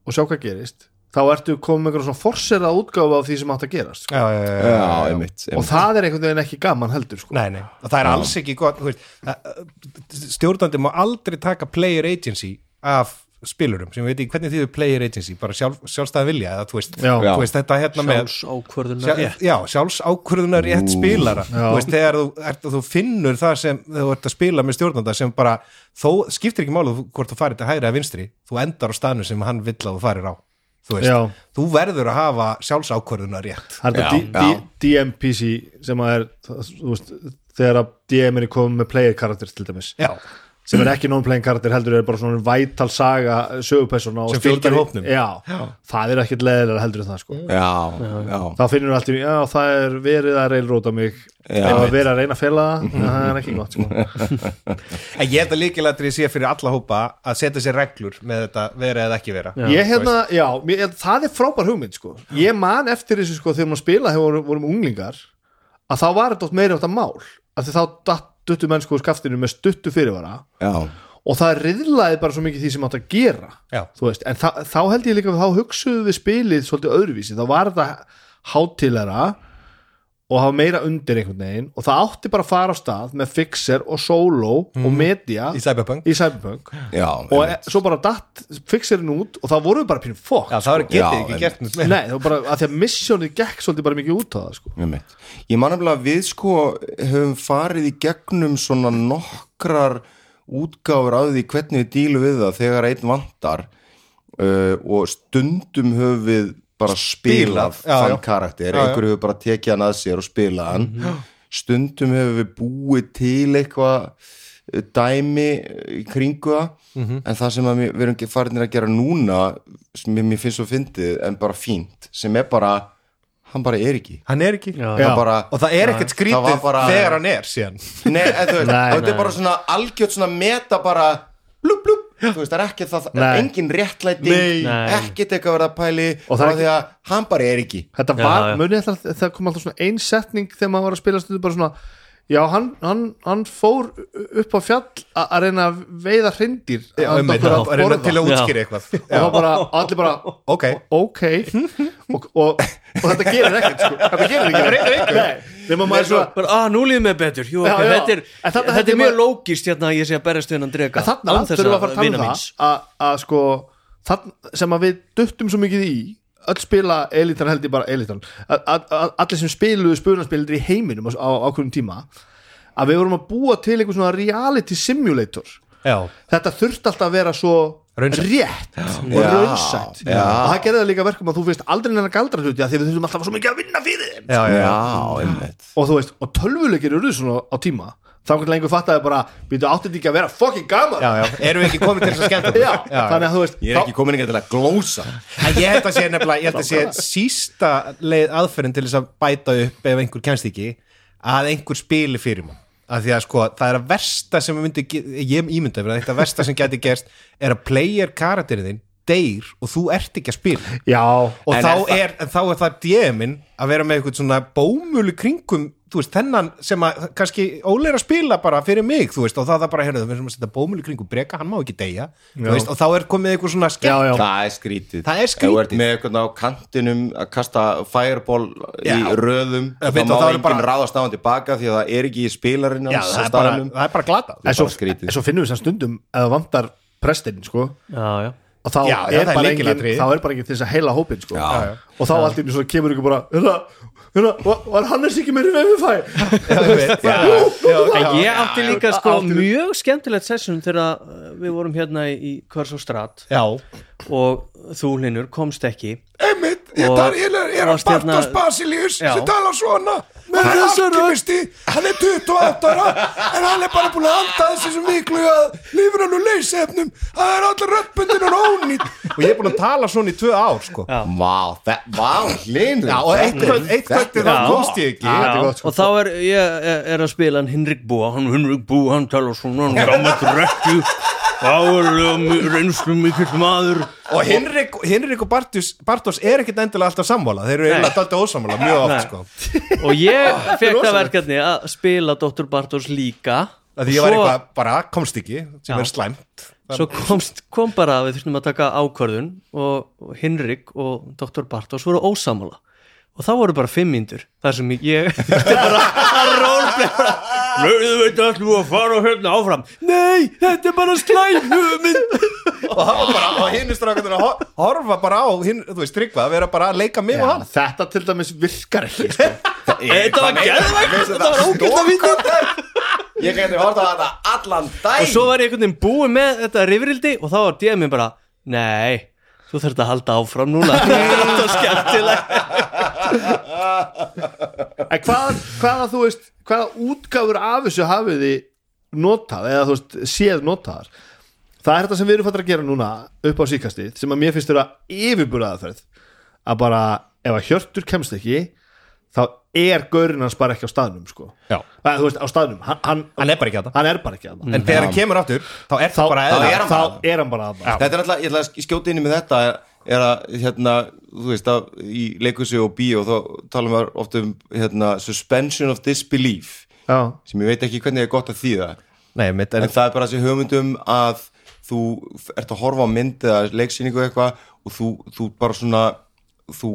og sjá hvað gerist þá ertu komið með einhverjum svona forserað útgáfa af því sem átt að gerast sko. já, já, já, Já, já, já. einmitt, og einmitt. það er einhvern veginn ekki gaman heldur sko. Nei, nei, og það er alls ekki gott þú veist, að- að- stjórnandi má aldrei taka player agency af spilurum sem við veit ekki hvernig þýður player agency bara sjálf, sjálfstæða vilja eða þú veist, Já. þú veist þetta hérna með sjálfsákvörðunar sjálf, rétt já, sjálfs ákvörðunar rétt spilara. Þú veist, þegar þú, er, þú finnur það sem þú ert að spila með stjórnanda sem bara þó skiptir ekki málu hvort þú farir til hægri eða vinstri, þú endar á staðnu sem hann vill að þú farir á. Þú veist, Já. þú verður að hafa sjálfsákvörðunar rétt Það er þetta DMPC sem að er þú veist, þegar að DM er komið með player karakter til dæmis. Já, sem er ekki non-playing karakter heldur er bara svona vital saga sögupersona og Sem fylgir hópnum. já, það er ekkert leðilega heldur en það sko. Já, já, þá finnur við alltaf, já það er verið að reilróta mig. Já. eða verið að reyna að fela það en það er ekki gott sko. En ég held að líkilættir sé fyrir alla hópa að setja sér reglur með þetta vera eða ekki vera. Ég hérna, já, mér, það er frábær hugmynd sko. Ég man eftir þessu sko þegar maður spila þegar vorum, vorum unglingar að þá var þetta oft meira átt að mál. Af því þá datt duttu menn sko úr skaftinu með stuttu fyrirvara. Já, og það riðlaði bara svo mikið því sem átt að gera en þá held ég líka að þá hugsuðu við spilið svolítið öðruvísi. Þá var þetta hátilega og hafa meira undir einhvern veginn og það átti bara að fara á stað með fixer og solo og media í Cyberpunk. Í Cyberpunk. Já og e svo bara datt fixerin út og það voru bara pínu fokk Já, það var getið Já, ekki gert með Nei, það var bara að því að missjónið gekk svolítið bara mikið út á það sko. Ég man að við sko höfum farið í gegnum svona nokkrar útgáfur á því hvernig við dílu við það þegar einn vantar uh, og stundum höfum við bara spilað já, þann já. karakter, Já, já. einhverju hefur bara tekið hann að sér og spilað hann stundum hefur við búið til eitthvað uh, dæmi uh, í kringu það Mhm. en það sem við við erum ekki farinir að gera núna sem mér, finnst svo fyndið en bara fínt, sem er bara hann bara er ekki hann er ekki Já. Já. bara, og það er ekkert skrítið bara- þegar hann er síðan Nei, en þú veist, Nei, þetta er bara svona algjört svona meta bara blub blub, þú veist, það er ekki það, Nei. engin réttlæting ekkert eitthvað að pæli Og það er það því að hann bara er ekki. Þetta var, munið það kom alltaf svona ein setning þegar maður var að spila stundu bara svona Já, hann, hann, hann fór upp á fjall að reyna að veiða hreindýr Já, okkur já, að reyna til að útskýra eitthvað. Og það bara, allir bara ok, ok. Og, og, og þetta gerir ekkert sko. þetta gerir Nei, nema maður svo bara, ah, nú líður mig betur. Jú, Já, ok, já. þetta er, þetta ég er mjög lógist hérna að ég sé að berjast við hennan drega að þarna þurfum við að fara að tala um það að, að sko sem að við duttum svo mikið í öll spila elitan held ég bara elitan allir sem spiluðu spurnaspilir í heiminum á, ákveðum tíma að við vorum að búa til einhver svona reality simulator já, þetta þurfti alltaf að vera svo Raunsætt. rétt og raunsætt. Já. og það gerði það líka verkum að þú veist aldrei neina galdra hluti að því við þurfum alltaf svo mikið að vinna fyrir þeim já, já, já. Já, einmitt. Og þú veist, og tölvuleikir eru svona á tíma þá kannski lengur fattaði bara býtu áttið ekki að vera fucking gaman? Já, já. erum við ekki komin til þess að skemmta okkur? Já, þannig að þú veist Ég er ekki komin ekki til að glósa. En ég held að sé nefnilega, ég held að sé sísta leið aðferðin til þess að bæta upp ef einhver kemst ekki að einhver spili fyrir mann. Að því að sko, það er að versta sem myndi, ég ímynda fyrir að þetta versta sem geti gerst er að player karakterinn þinn deyr og þú ert ekki að spila. Já, og En þá er er, þá er það DM-in að vera með eitthvað svona bómulu kringum þú veist, þennan sem að kannski óleira að spila bara fyrir mig, þú veist og það er bara, heyrðu, við erum að setja bómulu kringum breka, hann má ekki deyja, þú veist, og þá er komið eitthvað svona skemmt, já, já. Það er skrítið Það er skrítið. með eitthvað á kantinum að kasta fireball Já. í röðum Já, þá veit, og má enginn bara- ráðast á hann tilbaka því að það er ekki í spilarinn já, hans það er það er bara glata en svo, bara skrítið. en svo finnum við sem stundum að það vantar prestinn sko já, já og þá, Já, já, er, það er bara engin, lykilatriði. þá er bara engin til þess að heila hópin sko. Já. Já, já. og þá allt í svo kemur ykkur bara hérna, hérna, var, var Hannes ekki meiri vefifæ En ég átti líka sko mjög skemmtilegt sessun þegar uh, við vorum hérna í, í Hvers og Strat. Já, og þú Linur komst ekki. Tar, ég er, er og að Bartos hérna- Basilius Já. sem tala svona. Með Hann- alkemisti, hann er 28 ára en hann er bara búin að anda þessum viklu að lifur hann úr leysefnum það er allir röddbundin og ónýtt. Og ég er búin að tala svona í tvö ár sko. Já. Vá, það, vá, hlinn Já, og eitt kvöld- eitt kvöldi þá komst ég ekki. Þetta er gott, sko. og þá er ég er, er að spila hann Henrik Búa. Hann Henrik Búa, hann tala svona hann gammal drekju áurlega reynslu mikill maður og Hinrik, Hinrik og Bartos, Bartos er ekkit endilega alltaf sammála þeir eru eiginlega daldið ósammála mjög oft sko. og ég fekk það verkefni að spila Dr. Bartos líka að því ég var Svo- eitthvað bara komst ekki sem Já. er slæmt svo komst, kom bara að við þurftum að taka ákvörðun og, og Hinrik og Dr. Bartos voru ósamála og þá voru bara fimm mínútur þar sem ég þurfti bara að rólplay Nauðu veit ætlum við að fara hérna áfram. Nei, þetta er bara slæm hugmynd. Og það var bara, og hinn er strákandur að hor- horfa bara á hinn, þú veist, tryggva að vera bara að leika mig og hann. þetta til dæmis virkar ekki sko. Þetta var geðvægt, þetta var ógætt að vita. Ég geti horta á þetta allan dag Og svo var ég einhvern veginn búið með þetta rifrildi og þá var DM-in bara Nei, þú þurft að halda áfram núna. Þetta var skemmtilegt. En hvað, hvaða þú veist hvaða útgáfur af þessu hafið þið notað eða þú veist séð notaðar? Það er þetta sem við erum fattur að gera núna upp á síkastið sem að mér finnst vera yfirbúraðaferð að bara ef að Hjörtur kemst ekki þá er gaurinn hans bara ekki á staðnum sko. Þú veist á staðnum hann, hann, hann er bara ekki að það. Hann er bara ekki að það. En þegar hann kemur aftur, þá er það bara þá, er hann þá er hann bara að það. Þetta er alltaf, ég ætla að skjóta inn í með þetta er, að, hérna, þú veist að í leikusi og bíó þá talum við oft um, hérna, suspension of disbelief Já. sem ég veit ekki hvernig er gott að þýða. Nei, mitt, en, en það er bara þessi hugmyndum að þú ert að horfa á mynd eða leiksýningu eitthvað og þú, þú bara svona þú,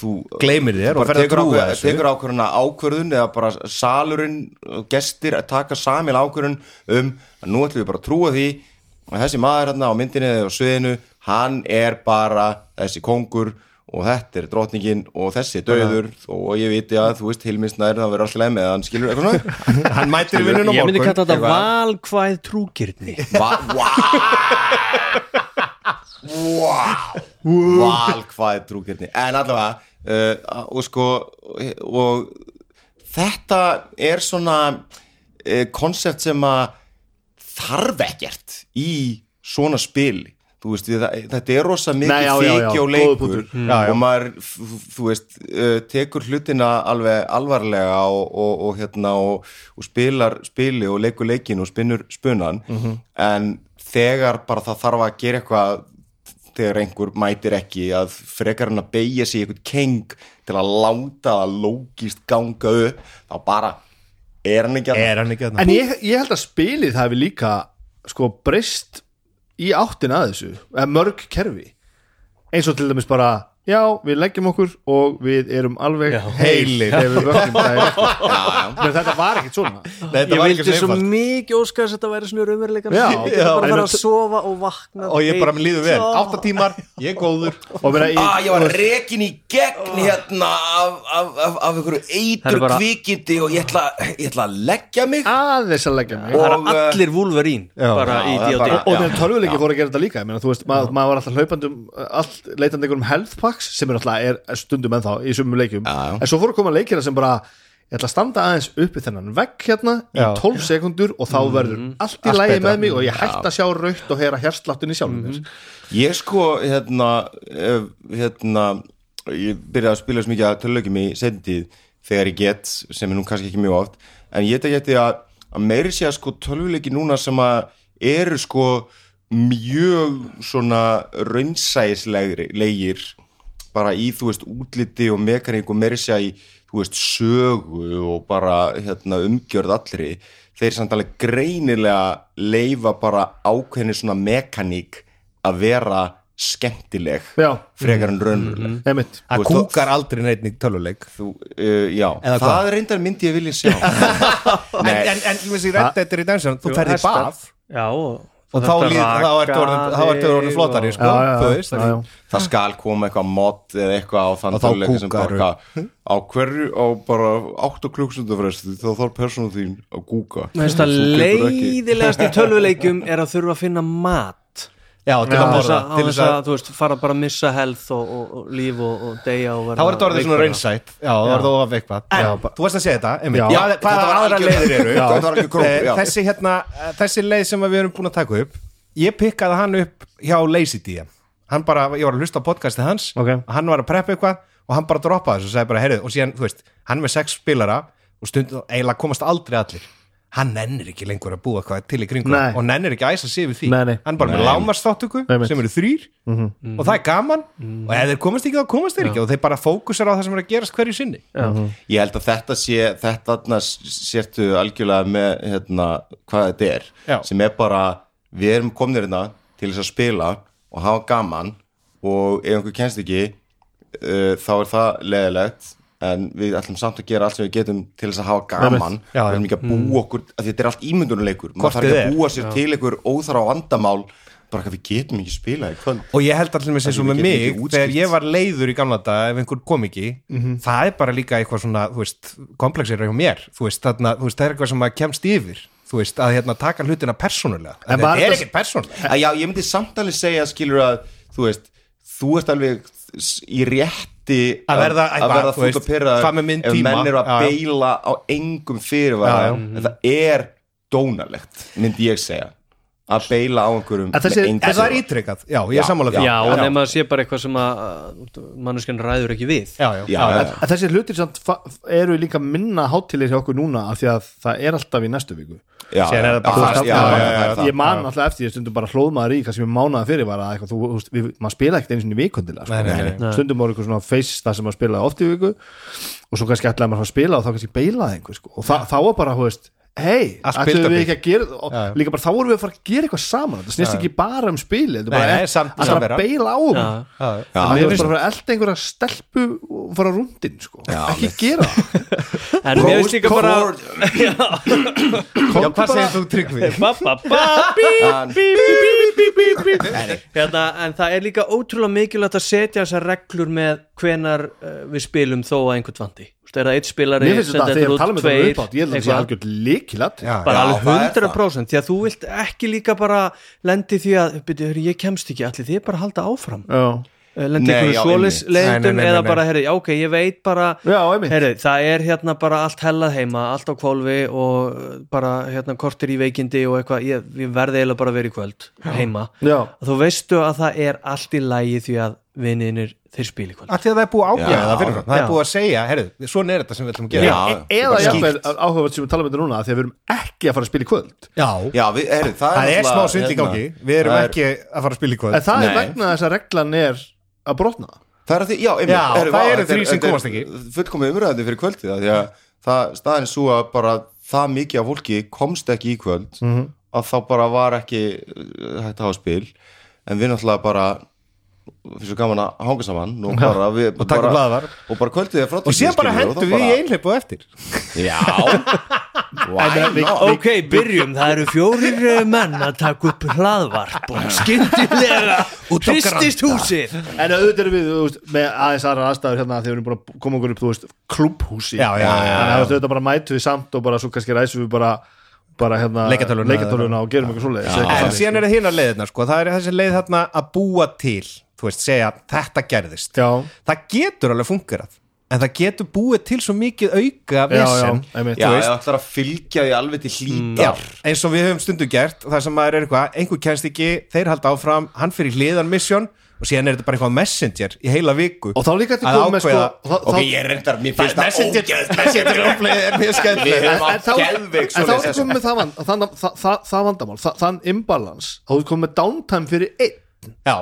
þú Gleymir þér þú og bara ferð að tekur trúa þessu. tekur ákvörðuna ákvörðun eða bara salurinn og gestir að taka samil ákvörðun um að nú ætlum við bara að trúa því að þessi maður hérna á myndinni eða á sviðinu hann er bara þessi kongur og þetta er drottningin og þessi er döður og ég viti að þú veist hilminsnær það verður alltaf leið með hann skilur eitthvað svona? Hann mætir í vinnun á Ég myndi morgun. kalla þetta valkvæð trúgirni. Va wow wow val hvað er trúkirni en allavega uh, og sko og þetta er svona konsept sem að þarf ekkert í svona spili þú veist, þetta er rosa mikið þykja og leikur punktur. Já, já. og maður, þú veist uh, tekur hlutina alveg alvarlega og, og, og hérna og, og spilar spili og leikur leikin og spinnur spunan Mhm. en þegar bara það þarf að gera eitthvað þegar einhver mætir ekki að frekar hann að beigja sig í eitthvað keng til að láta það lógist ganga upp þá bara er hann ekki að er að En ég, ég held að spilið hefur líka sko breyst í áttin að þessu, eða mörg kerfi. Eins og til dæmis bara já, við leggjum okkur og við erum alveg Já. heilir þegar við vöknum. Men þetta var ekkit svona. Þetta Ég vildi svo svo mikið óska þess að þetta væri svona raunveruleikan Já. Ég geti bara að fara að sofa og vakna. Og ég bara með líður vel, Já. 8 tímar, ég er góður. Í, Ah, ég var rekin í gegn hérna af, af, af, af einhverju eitur bara- kvikindi og ég ætla, ég ætla að leggja mig. Aðeins að leggja mig. Og- Það eru allir Wolverine Já. bara Já, í það er D&D bara- og þegar tölvuleiki fóru að gera þetta líka ég meina, þú veist, maður, var alltaf hlaupandum allt, leitandi einhverjum health packs sem er alltaf er stundum ennþá í sumum leikjum Já, já. en svo fóru að koma leikina sem bara ég ætla að standa aðeins uppi þennan vegg hérna í Já. 12 sekundur og þá verður allt í lægi betra. með mig og ég hægt að sjá raukt og heyra hérsláttin í sjálfum mér Ég sko, hérna, hérna ég byrjaði að spila svo mikið að tölulegjum í sendið þegar ég get, sem er nú kannski ekki mjög oft en ég þetta geti að, að meiri sé að sko tölvuleiki núna sem að eru sko mjög svona raunsæðislegir legir bara í, þú veist, útliti og mekaník og meiri sé að í, þú veist, sögu og bara, hérna, umgjörð allri, þeir samt alveg greinilega leifa bara ákveðni svona mekaník að vera skemmtileg já, frekar en raunveruleg einmitt það Þú veist, kúkar aldrei neitt í töluleik þú, uh, já, Eða það hvað? reyndar myndi ég vilja sjá en, en, en ég veist ég rætti þetta í dansan þú ferði í bað Já, og, og þá líð- þá ertu orðin- orðin flottari sko, Já, já, veist. já, já. það skal koma eitthvað mod eða eitthvað á þann Og þá töluleik sem bara eitthvað, á hverju á bara 8 klukkstundafresti þá þarf persónu þín að ekki- leiðilegast í tölvuleikjum er að þurfa að finna mat já, til að borða á til þess að, þú veist, fara bara að missa health og, og, og líf og, og deyja og þá er þetta orðið svona raunsætt. Já, það var það of eitthvað. En, þú varst að segja þetta, einmitt. Já. hvað, var aðra leiðir eru? þetta var krókur, Eh, já. þessi hérna, eh, þessi leið sem við erum búin að taka upp ég pikkaði hann upp hjá Lazy DM hann bara, ég var að hlusta á podcastið hans. Ok. og hann var að preppa eitthvað og hann bara droppaði þessu og sagði bara, heyrðu, og síðan, þú veist hann er með sex spilara og stund eiginlega komast aldrei allir hann nennir ekki lengur að búa eitthvað til í kringum Nei. og nennir ekki að æsa sig við því. Nei, nei. hann er bara með lámarsþáttöku mitt. sem eru þrýr og það er gaman. Og ef þeir komast ekki þá komast þeir ekki og þeir bara fókusar á það sem er að gerast hverju sinni. Ég held að þetta sé þetta þarna sértu algjörlega með hérna, hvað þetta er Já. sem er bara, við erum komnir hérna til þess að spila og hafa gaman og ef einhver kennst ekki uh, þá er það leðilegt en við ætlum samt að gera allt sem við getum til þess að hafa gaman. Já, við erum ekki að búa okkur, af því þetta er allt ímyndunuleikur maður þarf ekki að búa sér til einhver óþara á vandamál. Bara að við getum ekki spilað í kvöld. Og ég held allir með sér svo með mig ekki þegar ég var leiður í gamla dag ef einhver kom ekki það er bara líka eitthvað svona þú veist, komplexir hjá mér. Þú veist, þarna, þú veist, það er eitthvað sem að kemst yfir. Þú veist, að hérna, taka hlutina persónulega. En þetta er ekkert persónulega já, ég myndi samt alveg segja skilur að, þú veist, þú ert alveg í rétti Að verða að verða þú fútt veist, og pyrraður hvað með minn ef tíma? menn eru að beila á engum já. en það er dónalegt myndi ég segja að beila á einhverjum En en það er ítrykkað, já, ég er sammála því. Já, og nema að sé bara eitthvað sem að manneskjan ræður ekki við. Já, já, Já, já, já. En þessi hlutir samt eru líka minna hátilegir hjá okkur núna af því að það er alltaf í næstu viku. Er ég man alltaf eftir því stundum bara hlóðmaður í hvað sem ég mánaði fyrir var að eitthvað, þú, þú, veist, við, maður spila ekkert einu sinni vikundilega sko. Stundum voru eitthvað svona face það sem maður spilaði oft í viku og svo kannski ætlaði maður að spila og þá kannski beilaði einhver sko. og þá var bara, þú veist hei, ætlum við ekki að gera og Já, já. líka bara þá vorum við að fara að gera eitthvað saman. Það snýst ekki bara um spili þetta er bara að beila á um Já. já, já. Já, að mér við finnst- bara að elda einhverja stelpu og fara rúndin sko. Já, ekki gera það. En mér finnst líka bara já, hvað segir þú tryggvi? ba, ba, ba, bí, En- bí, bí, bí, bí, bí, bí, bí. Hérna, En það er líka ótrúlega mikilvægt að setja þessar reglur með hvenar uh, við spilum þó að einhvern vandi Þú veist, er það eitt spilari mér finnst þetta að þegar tala með þetta tveir, uppátt ég held að það sé líkilat Já, bara alveg það er það. 100% því að þú vilt ekki líka bara lendi því að byrju, hörru, ég kemst ekki, allir þið bara að halda áfram? Já, Eh, lendi ykkur svolis nei, eða bara, herri, já, ok, ég veit bara herri, það er hérna bara allt hellað heima allt á kvolfi og uh, bara hérna kortir í veikindi og eitthvað. Ég, ég verði eiginlega bara í kvöld heima. Já, þú veistu að það er allt í lægi því að vinninir þeir spila í kvöld. Að því að það er búið að ákveða Já. það fyrir það er búið að segja, herru, svona er þetta sem við ætlum að gera. Já. E- eða skýrt. áhugavert sem við tala um þetta núna af því að við erum ekki að fara að spila í kvöld. Já, Já, við, heyrðu, það, það er smá náttúrulega, svindl í hérna, gangi við erum er- ekki að fara að spila í kvöld. En það er Nei. vegna þess að reglan er að brotna. Það er að því, já, einmitt, Já, heyrðu, það eru er- þrír sem er komast ekki. Fullkomið umræðandi fyrir kvöldið það, því að fyrir svo gaman að hanga saman og, bara, við, og taka bara, blaðar. og bara kvöldið er frá og síðan bara hendur við í einhleip og eftir. Já. Why not? Ok, byrjum, það eru fjórir eh, menn að taka upp hlaðvarp og skyndilega hristist húsið. En auðvitað erum við veist, með aðeins aðra aðstæður hérna þegar við erum búin að koma okkur upp þú veist, klúbhúsi Já, já, já, já, Þannig að auðvitað bara mætu við samt og bara svo kannski ræsum við bara, bara hérna, leikjatölvuna og gerum eitthvað. svoleiðis. Eitthvað en síðan er það hinnar leiðina sko. það er þessi leið þarna að búa til þú veist, segja þetta gerðist. Já, það getur alveg fungerað en það getur búið til svo mikið auka já, já, vesen. já, ég veist. ætlar að fylgja því alveg til Já, hlítar eins og við höfum stundu gert þar sem maður er eitthvað, einhver kennst ekki þeir halda áfram, hann fyrir hliðan mission og síðan er þetta bara eitthvað messenger í heila viku. Og þá líka til Að komið með sko ok, þá- ég reyndar, mér finnst það messenger, ógeðslega messenger er mjög Við skemmtileg en þá, svoleiðis. ertu komið með það, van, það, það, það, það vandamál það, þann imbalans, þá ertu komið með downtime fyrir einn. Já,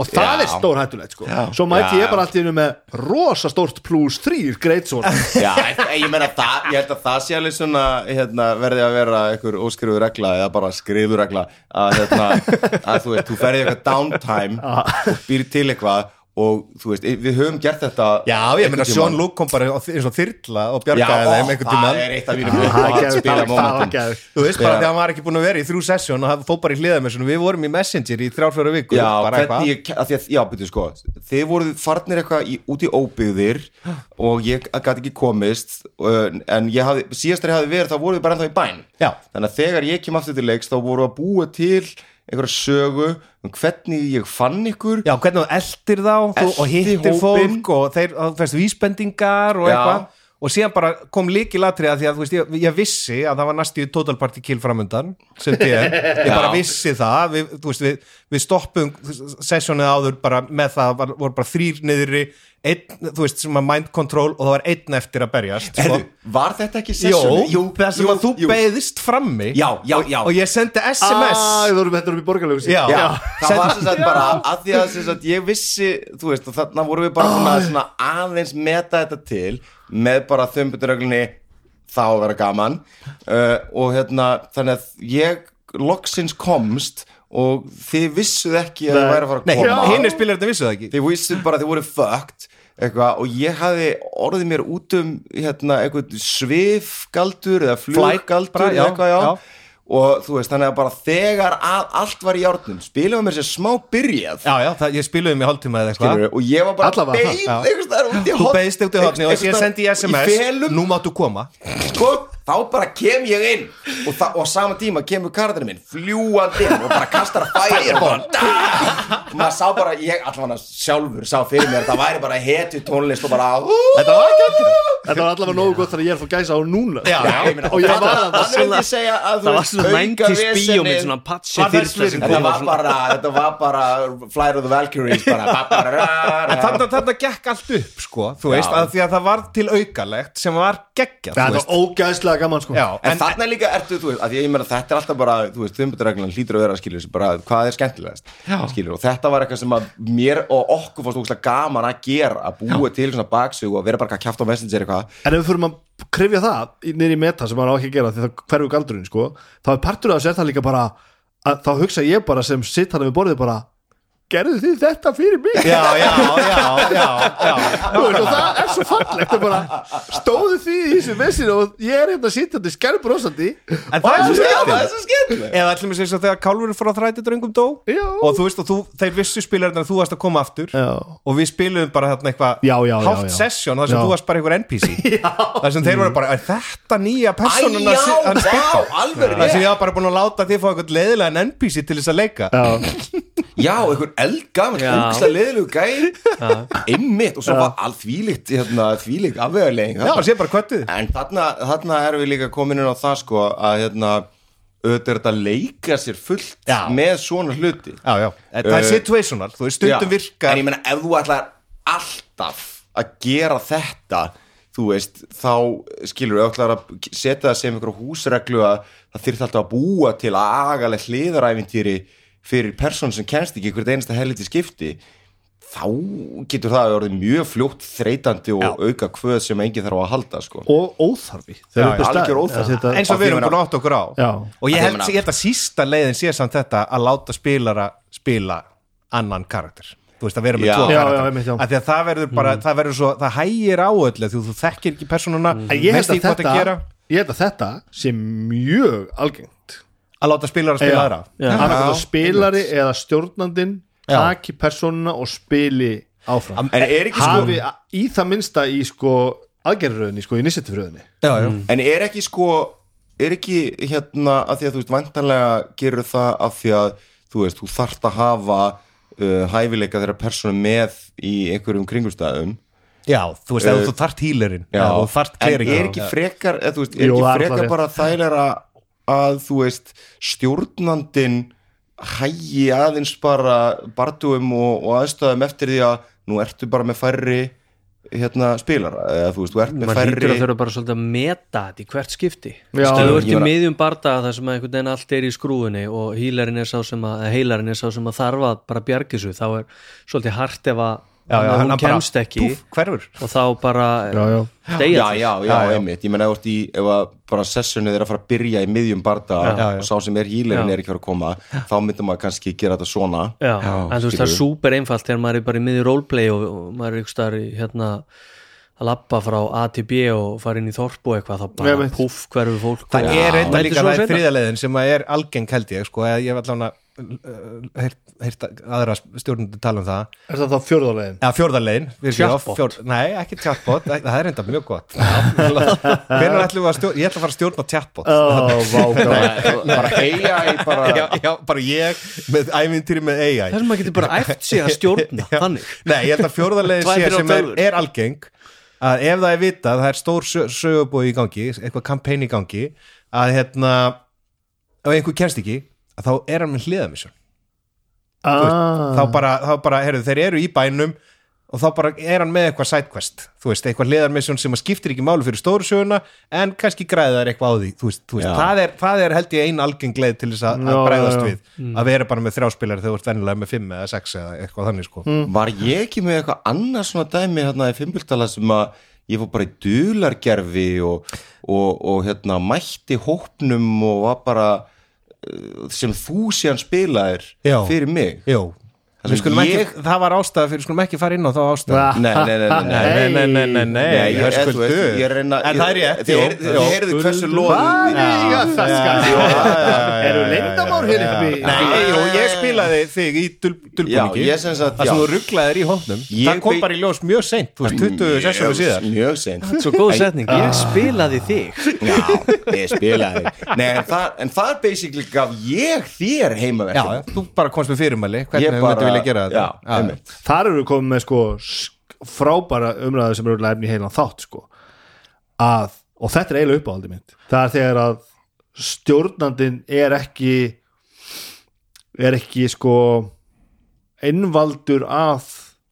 og það Já. er stór hættulegt sko svo mæti Já. ég bara allt í hennu með rosa stórt plus þrýr greit svona Já, ég meina það, ég held að það sé alveg svona hérna, verði að vera einhver óskrifu regla eða bara skrifu regla að, hérna, að þú veist, þú ferði eitthvað downtime og býr til eitthvað og þú veist, við höfum gert þetta já, ég meina. Sean Luke kom bara eins og þyrla og Já, bjargaði þeim einhvern það tímann er eitt af mínum það það þú veist bara Já. því að hann var ekki búin að vera í þrjú sesjón og hann fóð bara í hliða með svona við vorum í messenger í þrjárfjóra viku Já, bara hvernig ég, að því að, já, byrju sko þið voruð farnir eitthvað í, út í óbyggðir og ég gæti ekki komist en ég hafði, síðast þegar ég hafði verið þá voruð við bara ennþá í bæn. Já. þannig að þegar ég kem aftur til leiks þá voru að búa til einhverja sögu um hvernig ég fann ykkur. Já, hvernig þú eldir þá þú, og hittir fólk og þeir veist vísbendingar og eitthvað. Og síðan bara kom líki latriða því að veist, ég, ég vissi að það var næstu total party kill framundan sem DM, ég bara vissi það. Við, veist, við, við stoppum sessjónið áður bara með það var, voru bara þrýr niðri einn, þú veist, sem að mind control og það var einn eftir að berjast sko. Var þetta ekki Jó, sessjoni? það sem að þú jú. beðist frammi Já, já, já. og, og ég sendi SMS Ah, við vorum þetta upp í borgarlegu það var sem sagt bara að því að sem sagt, ég vissi, þú veist, og þarna vorum við bara að svona aðeins meta þetta til með bara þumbuturöglunni þá að vera gaman uh, og hérna, þannig að ég loksins komst og þið vissuð ekki að þið væri að fara Nei, að koma. hinn er spilar þetta vissu það ekki. Þið vissuð bara að þið voru fucked eitthvað, og ég hafði orðið mér út um hérna, eitthvað svifgaldur eða fluggaldur bara, já, eitthvað, já. já. og þú veist, þannig að bara þegar að, allt var í járnum, spilum mér sér smá byrjað. Já, já, það, ég spiluði mig hálftíma eða eitthvað. Og ég var bara það, út í Þú í hodni og ég sendi SMS Nú máttu koma. Sko, þá bara kem ég inn og, þa- og á sama tíma kemur karakterinn minn fljúandi inn og bara kastar að færa og maður sá bara, ég allavega sjálfur sá fyrir mér að það væri bara hetju tónlist og bara Þetta var ekki ekki Þetta var allavega nógu gott þegar ég er að fá gæsa á núna. Já, ég meina, Og ég það- var að það Það var svona auka 90s vesenið- bíómynd svona patsi það þyrla sem Þetta kom var bara, þetta var bara Flight of the Valkyries þarna gekk allt upp, sko Þú veist, Já. að því að það var til aukalegt sem var geggjað, Þetta var ógæðslega gaman sko. Já, En, en, þarna líka ertu, þú veist, að ég meina þetta er alltaf bara, þú veist, þumbutreglan hlýtur að vera skilur bara hvað er skemmtilegast, skilur og þetta var eitthvað sem að mér og okkur fórst ógustlega gaman að gera, að búa til svona baksug og vera bara að kjafta á messenger eitthvað. En ef við fyrir að krifja það niður í meta sem maður á ekki að gera því það hverfu galdurinn sko þá er partur af þessu er það líka bara að þá hugsa ég bara sem sitt hann við borðið bara gerðu þið þetta fyrir mig? Já, já, já, já, já. Þú veist, og það er svo fallegt að bara stóðu því í þessu vesinu og ég er hérna sittandi skærbrosandi En það er svo skemmtilegt. Eða ætlum við að segja þegar Kálfurinn fór að þræti dröngum dó. Já. og þú veist, og þú, þeir vissu spilarinn að þú varst að koma aftur. Já. og við spilum bara þarna eitthvað já. session þar sem Já. þú varst bara einhver NPC þar sem þeir voru bara, er þetta nýja vá, Biggo? alveg þar sem ég var bara búin að láta þið fá eitthvað leiðilega NPC til þess að leika. Já, einhver eldgamall, Já. ógustlega leðilegu gæ Einmitt, og svo var all þvílíkt hérna, þvílík afvegulegin Já, sé bara kvöttið En þarna, þarna erum við líka komin inn á það sko að hérna auðvitað er þetta að leika sér fullt Já. með svona hluti. Já, já, það er Uh, situational, þú veist, stundum Já, virkar En ég meina, ef þú ætlar alltaf að gera þetta þú veist, þá skilur við ætlar að setja það sem ykkur húsreglu að það þyrfti alltaf að búa til agaleg hliðaræfintýri fyrir persón sem kennst ekki hvert einasta helviti skipti þá getur það orðið mjög fljótt þreytandi og auka kvöð sem enginn þarf að halda sko. og óþarfi Já, óþarfi. Þetta- eins og við erum að búin að átta okkur á Já. og ég held, að ég held að sísta leiðin sé samt þetta að láta spilara spila annan karakter þú veist að vera með Já. tvo Já, já, karakter já. Því að það verður bara, það verður svo það hægir á öllu því þú þekkir ekki persónuna En ég held að hvað þetta að gera ég held að þetta sé mjög algengt að láta spilara spila aðra. Annað spilari eða stjórnandinn Já. taki persónuna og spili áfram. En er ekki sko hafi í það minnsta í sko aðgerðröðinni, sko í já, já. En er ekki sko er ekki hérna að því að þú veist vantanlega gerur það af því að þú veist, þú þarft að hafa uh, hæfileika þeirra persónu með í einhverjum kringumstæðum. Já, þú veist, ef þú þart hílerinn þú þart en klerika er ekki frekar eða, þú veist, er Jú, ekki frekar bara þægilega að þú veist stjórnandin hægi aðeins bara bardugum og, og aðstöðum eftir því að nú ertu bara með færri hérna spilara eða þú veist, þú ert með maður lítur færri að þurfa bara svolítið að meta þetta í hvert skipti. Þú ert í miðjum bardaga þar sem að einhvern veginn allt er í skrúfunni og hílarinn er sá sem að, heilarinn er sá sem að þarf að bara bjarga þessu þá er svolítið hart ef að já, já, hún hann bara, kemst ekki. púf, og þá bara já, já. deyja já, já, já, einmitt, ég menna ef, þú ert í, ef að bara sessionið er að fara að byrja í miðjum barda og sá sem er hílerinn Já. er ekki að fara að koma þá myndum maður kannski gera þetta svona. Já, en þú veist það er súper einfalt þegar maður er bara í miðjum roleplay og, og maður er ykkur staðar í hérna að lappa frá A til B og fara inn í þorp og eitthvað þá bara puff hverfu fólk. Það er reynda Mældi líka það er þriðaleiðin sem að er algeng held ég sko, eða ég hef allan að heyrt aðra stjórnundu tala um það. Er það þá fjórðarlegin eða fjórðaleiðin Chatbot. fjór, nei, ekki chatbot, það það er reynda mjög gott. Hvernig ætlum við að stjórna ég ætla að fara að stjórna chatbot? Bara AI bara já, já, bara ég með ævintýri með AI þess að maður getur bara æft sig að stjórna þannig. Nei, ég held að fjórðarlegin Tvær, sé sem er, er algeng að ef það er vitað, það er stór sö- sögubóð í gangi, eitthvað kampæn í gangi að hérna ef einhver kemst ekki, þá er hann með hliðamisjón ah. þá bara, þá bara, heyrðu, þeir eru í bænum og þá bara er hann með eitthvað sidequest. Þú veist, eitthvað hliðarmisjón sem skiptir ekki málu fyrir stóru söguna, en kannski græðar eitthvað á því, þú veist, þú veist það, er, það er held ég ein algeng leið til þess að, já. við. Að vera bara með þrjáspilari þegar þú ert vennilega með fimm eða sex eða eitthvað þannig sko. Var ég ekki með eitthvað annars svona dæmi hérna í fimmbiltala sem að ég fór bara í dulargerfi og, og, og hérna mætti hópnum og var bara sem þú síðan spilaðir Já. fyrir mig Jú, Ég- ekki, það var ástæða fyrir, skulum ekki fara inn á þá ástæða Ah. nei, nei, nei, nei, nei. Nei, nei, nei, nei, nei, Nei, ég, ég, ég er að reyna En það er rétt, Þið heyrðu- þið heyrðu hversu loðið Eiga það skal Eru leyndamál hér jú, ég spilaði þig í dul, Já, dulbúningi ég Það sem já. þú rugglaðir í hóndum Ég Það kom bara í ljós mjög seint, þú veist, 20 sessjónu síðar. Mjög seint. Svo góð setning, ég spilaði þig. Já, ég spilaði. Nei, en það, er basically gaf ég þér Já, heimaverkefni þú bara komst með fyrirmæli. Hvernig Vilja gera þetta. Já, einmitt. þar eru við komið með sko sk- frábæra umræðu sem eru efni í heilan þátt sko. Að, og þetta er eiginlega uppáhaldi mitt. Það er þegar að stjórnandin er ekki er ekki sko innvaldur að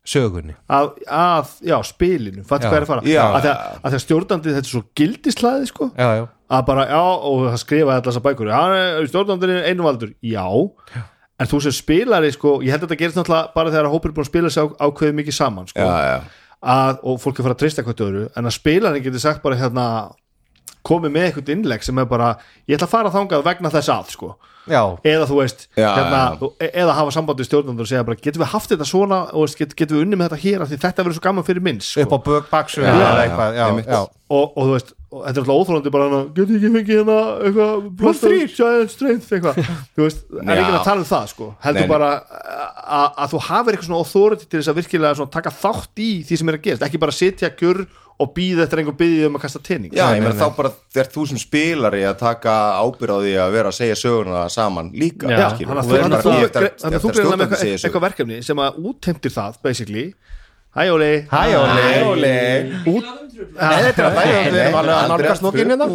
Sögunni. að, að já, spilinu, fattu Já. hvað er að fara? Já. að þegar, að þegar stjórnandin þetta er svo gildislæði sko. Já, já, að bara, já, og það skrifa allar þessar bækur. Já, stjórnandinn er einvaldur, já en þú sem spilari, sko ég held að þetta gerist náttúrulega bara þegar hópur er búin að spila á, ákveðið mikið saman, sko. Já, já. Að, og fólk er fara að treysta hvað öðru en að spilarinn getur sagt bara hérna komið með eitthvað innlegg sem er bara ég ætla að fara þangað vegna þess að, sko. Já. Eða þú veist, Já, hérna, já. e- eða hafa sambandi stjórnandur og segja bara, getum við haft þetta svona og get, getum við unni með þetta hér af því þetta verður svo gaman fyrir minns, Upp á sko bök, baksu og, og þú veist, og þetta er alltaf óþólandi bara hana, getur ekki fengið hérna eitthvað Plus þrír. giant strength eitthvað. Þú veist, er Já. ekki að tala um það sko. Heldur Nei, bara að, að þú hafir eitthvað svona authority til þess að virkilega svona, taka þátt í því sem er að gerast, ekki bara sitja kjur og býða eftir einhver byggðið um að kasta tening. Já, Nei, ég meina þá bara þegar þú sem spilari að taka ábyrð á því að vera að segja söguna saman líka Já, þannig að Þú greinlega með eitthvað, verkefni sem að útheimtir það basically. Hæ Óli. Hæ, Óli. Er hérna hérna.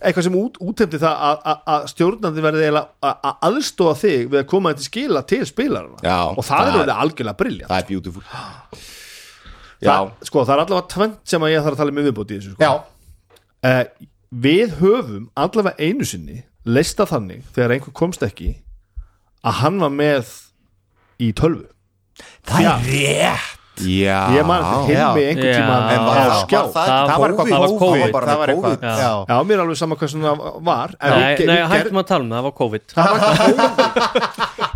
Eitthvað sem út, útheimtir það að, að, að stjórnandi verði að, að aðstóða þig við að koma þetta skila til spilarana Já, og það, er alveg algjörlega briljant Það er beautiful það, sko, það er allavega tvent sem að ég þarf að tala með viðbúti í þessu sko. Já, uh, við höfum allavega einu sinni leista þannig þegar einhver komst ekki að hann var með í tölvu. Það er rétt. Já. Ég man eftir Hilmi einhvern Já. tíma En var á það, skjá. var það, Það það var- var það var COVID. Það var það var COVID. Eitthvað Já. já. já, mér er alveg sama hvað svona var en Nei, nei, hættum að tala um það, það var COVID.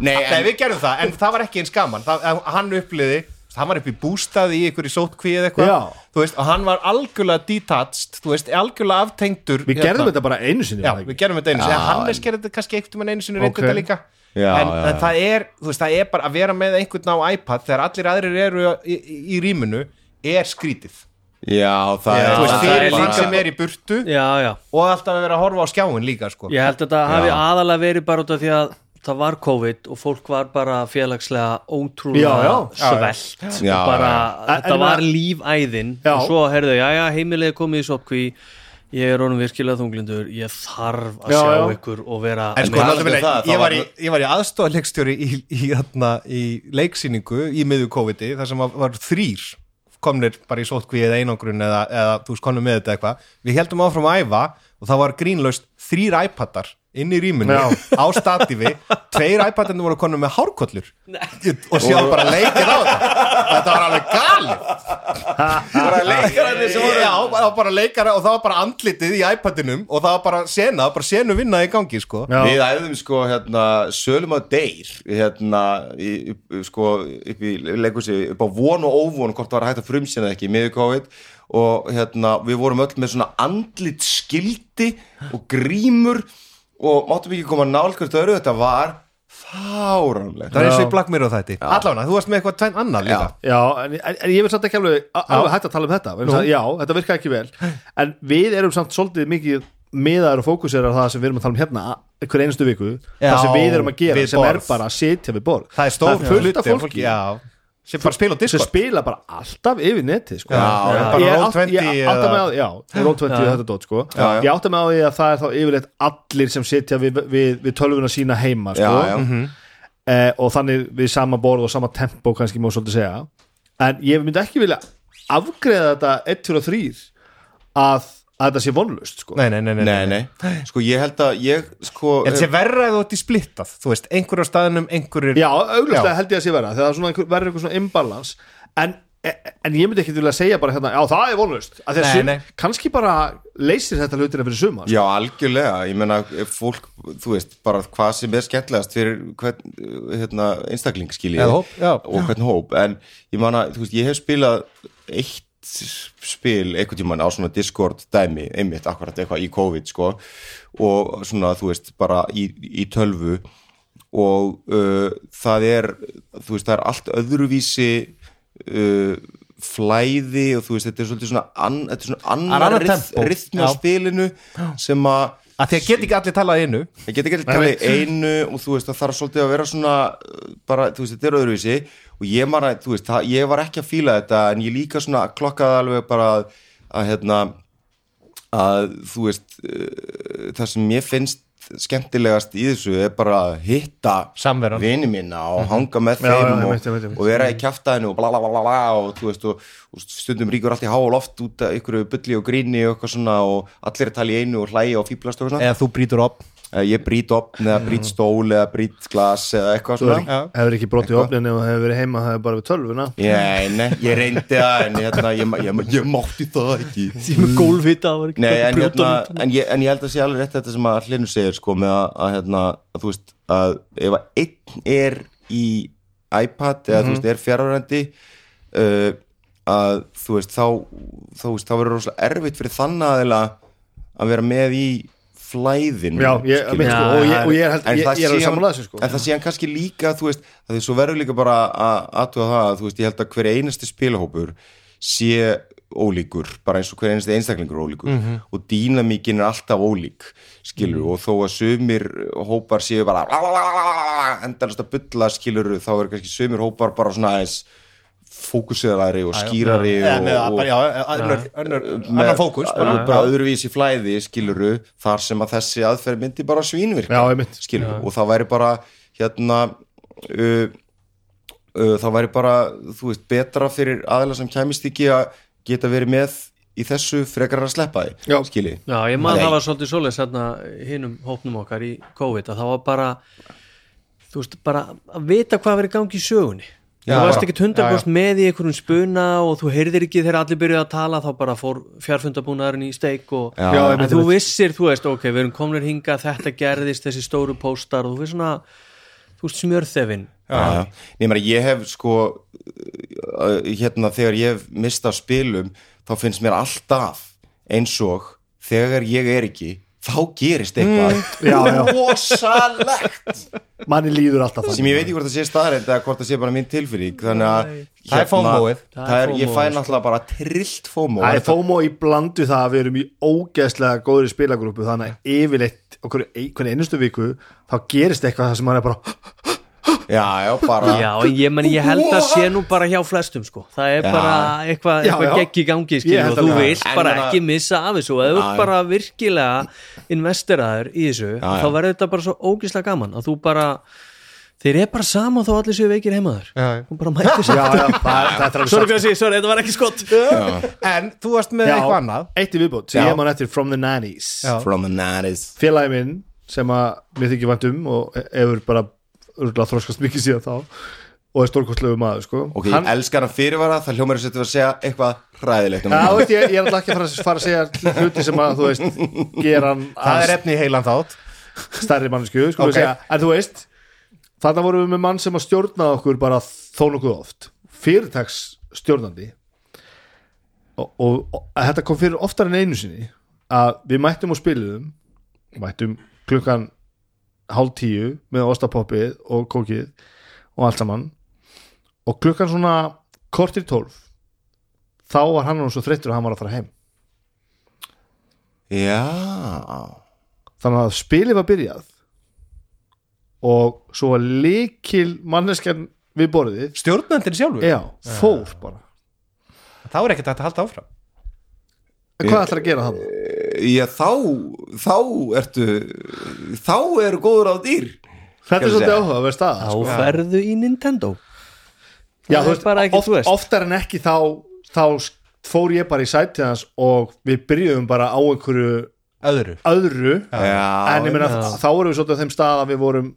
Nei, Nei, en, við gerum það, en það var ekki eins gaman. Það, hann uppliði, hann var upp í bústaði í einhverju sótkví eða eitthvað. Já. þú veist, og hann var algjörlega detached þú veist, algjörlega aftengdur við gerðum þetta bara einu sinni Já, það við gerðum þetta einu sinni, Hannes gerði þetta kannski eitt um einu sinni reyndi Ok. þetta líka. Já, en, já, en já. það er, þú veist, það er bara að vera með einhvern á iPad þegar allir aðrir eru í, í, í rýminu er skrítið. Já, það Já, þú veist, það fyrir er lík líka- sem er í burtu Já, já, og alltaf að vera að horfa á skjáin líka sko. ég held að þetta hafi aðalega verið bara út af því að það var COVID og fólk var bara félagslega ótrúlega Já, já. svelt Já, og bara, já. þetta En- var lífæðin Já. og svo heyrðu, já, já, heimilið er komið í sótkví ég er honum virkilega þunglindur ég þarf að Já, sjá já. ykkur og vera En sko, meina, það, þá ég, var var- í, ég var í aðstofaleikstjóri í, í, í, í leiksýningu í miðju COVID-i þar sem var, var þrýr komnir bara í sótkví eða einangrun eða, eða þú veist komnir með þetta eitthvað við heldum áfram að æfa og það var grínlaust þrýr iPadar inn í rýminu Já. á statífi tveir iPadarnir voru konum með hárkollur. Og síðan bara leikið á þetta. Þetta var alveg galið. Bara leikararnir sem voru Já, það var bara leikara og það var bara andlitið í iPadinum og það var bara sena, bara senu vinna í gangi sko. Já. Við æfðum sko hérna Sölum að deyr hérna í, sko upp í leikursi upp á von og óvon hvort það var hægt að frumsina ekki með COVID. Og hérna við vorum öll með svona andlit skildi og grímur og máttum ekki koma nálgast öru þetta var fáránlegt. Það er eins og í Black Mirror þætti. Allavega, þú varst með eitthvað tvenn annar líka. Já, en, en, en ég vil samt ekki alveg, alveg hægt að tala um þetta. Nú. Já, þetta virka ekki vel. En við erum samt svolítið mikið miðaður og fókusir á það sem við erum að tala um hérna hver einustu viku, Já, það sem við erum að gera sem er borð. bara að sitja við borð. Það er stór fullt hluti af af fólki. Já, sem bara spila á sem Discord spila bara alltaf yfir netið sko. Já, Ég já. bara ég Roll átt- 20 ég átta mig á, eða- já, Roll20 Já. og þetta dót sko. Já, já. ég átta mig á því að það er þá yfirleitt allir sem sitja við, við, við tölvuna sína heima sko. Já, já. Eh, og þannig við sama borð og sama tempo kannski má svolítið segja en ég myndi ekki vilja afgreða þetta 1, 2 og 3 að, að þetta sé vonlust sko. Nei, nei, nei, nei, Nei, nei, sko ég held að ég sko En sé verra að þú ert í splittað Þú veist, einhver á staðinum, einhverjir já, auglustlega held ég að sé vera þegar það er svona einhver, verður eitthvað svona imbalans en, en ég myndi ekki vilja segja bara hérna, já það er vonlust að Nei, nei. kannski bara leysir þetta hlutina fyrir suma sko. Já, algjörlega, ég meina ef fólk, þú veist, bara hvað sem er skemmtilegast fyrir hvern hérna, einstakling skilji Eða hóp, já. og hvern hóp, en ég manna, þú veist, ég hef spilað eitt spil einhvern tímann á svona Discord dæmi, einmitt akkurat eitthvað í COVID sko og svona, þú veist, bara í, í tölvu og uh, það er, þú veist, það er allt öðruvísi uh, flæði og þú veist, þetta er svolítið svona, an, þetta er svona annar rithmi á spilinu sem að að því að geta ekki allir talað innu það geta ekki talið í einu og þú veist það þarf svolítið að vera svona uh, bara, þú veist, þetta er öðruvísi. Og ég, þú veist, það, ég var ekki að fíla þetta en ég líka svona klokkaði alveg bara að, að hérna að þú veist uh, það sem ég finnst skemmtilegast í þessu er bara að hitta Samveran. vini mína og hanga með Já, já, þeim ég og, veit, veit, veit. og vera í kjaftaðinu og bla bla bla bla og þú veist og, og stundum ríkur allt í há og loft út af ykkur bulli og gríni og eitthvað svona og allir tala í einu og hlæja og fýblast og eitthvað svona Eða þú brýtur upp ég brýt opn eða brýt stól eða brýt glas eða eitthvað Þú svona. Hefur hefur ekki brotið opninu og hefur verið heima það er bara við tölvuna. Ég, nei, ég reyndi það en hérna, ég, ég, ég, ég mátti það ekki. Gólfita ekki Nei, hægt að en, hérna, en, ég, en ég held að sé alveg rétt þetta sem að hlinu segir sko með að, að, hérna, að þú veist að ef að einn er í iPad eða þú veist er fjárværendi uh, að þú veist þá þá, veist, þá verður rosalega erfitt fyrir þann aðeila að vera með í flæðinu Já, ég, skilurðu. mitt, sko, og, ég, og ég er, held, En ég, það er síðan- þessu sko. en það sé hann kannski líka þú veist, að því svo verður líka bara að aðtuga það að þú veist, ég held að hver einasti spilahópur sé ólíkur, bara eins og hver einasti einstaklingur er ólíkur. Og dýnamíkin er alltaf ólík skilur og þó að sumir hópar séu bara endalast að bulla skilur þá er kannski sumir hópar bara svona aðeins fókusiðari og skýrari annar fókus bara, öðruvísi flæði skiluru þar sem að þessi aðferð myndi bara svínvirka skiluru og það væri bara hérna uh, uh, það væri bara þú veist betra fyrir aðeila sem kæmist ekki að geta verið með í þessu frekar að sleppa Já. því skilji. Já, ég man Nei. það var svolítið svoleiðis hérna hinnum hópnum okkar í COVID að það var bara þú veist, bara að vita hvað verið í gangi í sögunni þú varst ekki 100% með í einhverjum spuna og þú heyrðir ekki þegar allir byrjuði að tala þá bara fór fjárfundabúnaðurinn í steik og Já, Já, en einmitt, þú vissir, þú veist, ok, við erum komnir hinga þetta gerðist, þessi stóru póstar og þú veist svona, þú veist smjörþefin Já, já. Meni, ég hef sko hérna þegar ég hef mist af spilum þá finnst mér alltaf eins og þegar ég er ekki þá gerist eitthvað já. rosalegt manni líður alltaf sem ég veit ekki hvort það sé staðrænt eða hvort það sé bara mín tilfinning þannig að Það er FOMO-ið. það er, ég FOMO-ið, fæ sko. náttúrulega bara trillt FOMO Það er fómo í blandu það að við erum í ógeðslega góðri spilagrúpu þannig að yfirleitt okkur einustu viku þá gerist eitthvað það sem maður er bara já, já, bara Já, en ég, meni, ég held að sé nú bara hjá flestum sko. það er Já. bara eitthvað, Já, eitthvað já. gegg í gangi Ég skilur, held og þú að- vilt En bara meina- ekki missa af þessu og ef þú Já, já. bara virkilega investeraður í þessu Já, já. þá verður þetta bara svo ógislega gaman að þú bara þeir eru bara saman þó allir séu veikir heimaður Já, já. þú bara mættir sér já, já, það, það er alveg Sorry sagt. Björnsi, sorry, þetta var ekki skott En þú varst með Já, eitthvað annað eitt í viðbót sem Já. ég man eftir From the Nannies Já. from the 90s félagi minn sem að mér þykir vænt um og hefur bara örgulega þróskast mikið síðan þá og er stórkostlegu maður sko. ok, ég elskar hann fyrirvara það hljómar þess að þetta var að segja eitthvað hræðilegt um Já, hann. ég, ég er alltaf ekki að fara, að fara að segja hluti sem að, þú veist, gera hann Það er efni í heilan þátt stærri mannsku, sko Ok. okay. segja, en þú veist þarna vorum við með mann sem að stjórnaði okkur bara þó nokkuð oft fyrirtags stjórnandi og, og, og þetta kom fyrir oftar en einu sinni að við mættum og spiliðum mættum klukkan hálf tíu með ostapoppið og kókið og allt saman. Og klukkan svona kortir tólf þá var hann nú svo þreyttur að hann var að fara heim. Já. Þannig að spilið var byrjað og svo var líkil manneskjan við borðið. Stjórnandinn sjálfur, já, fór bara. Þá er ekkert að halda áfram. Hvað ætlar að gera það? Já, þá þá ertu þá eru góður á dýr þetta er svolítið áhugaverð staða þá sko. ferðu í Nintendo já, veist, bara ekki, oft, þú veist. oftar en ekki þá, þá fór ég bara í sætið hans og við byrjuðum bara á einhverju öðru öðru já, en ég meina já. þá vorum við svolítið á þeim stað að við vorum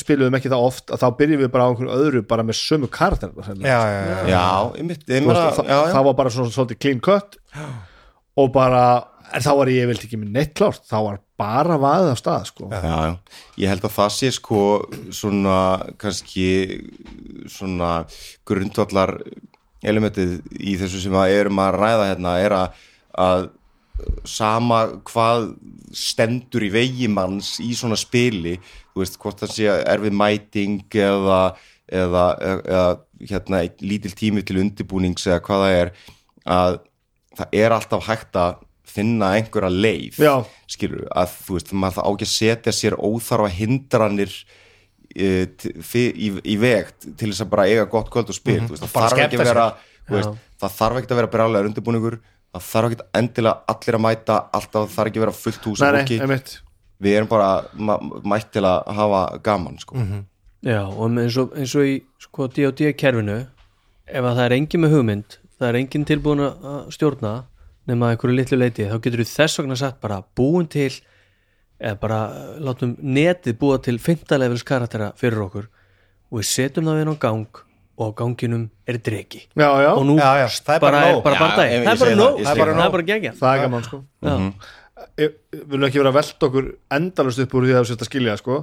spiluðum ekki það oft að þá byrjuðum við bara á einhverju öðru bara með sömu karakter já, já, já. já, einmitt veist, það, já, já. það var bara svona, svolítið clean cut og bara en þá var ég vilt ekki með neitt klárt þá var bara vaðið á stað sko. Já, já, ég held að það sé sko svona kannski svona grundvallar elementið í þessu sem að erum að ræða hérna er að, að sama hvað stendur í vegi manns í svona spili þú veist, hvort það sé erfið mæting eða, eða, eða hérna, lítil tími til undirbúnings eða hvað það er að það er alltaf hægt að finna einhverja leið Já. skilur, að þú veist, maður það á ekki að setja sér óþarfa hindranir e, fi- í, í veg til þess að bara eiga gott kvöld og spil mm veist, það, þarf ekki vera, veist, það þarf ekki að vera brjálega undirbúningur það þarf ekki endilega allir að mæta alltaf það þarf ekki að vera fullt hús fólki. einmitt. Við erum bara ma mætt til að hafa gaman sko. Já, og eins og, eins og í sko, D&D kerfinu ef að það er engin með hugmynd það er engin tilbúin að stjórna nema að einhverju litlu leiti, þá getur við þess vegna sagt bara búin til eða bara eh, látum netið búa til 15 levels karaktera fyrir okkur og við setjum það inn á gang og á ganginum er dregi já, já, og nú Já, já, það er bara bara, er nóg. bara ég- það er bara nóg. það, er bara, það. það er bara gegja það er gaman sko. Ég- við viljum ekki vera að velta okkur endalust upp úr því að þú sést að skilja sko.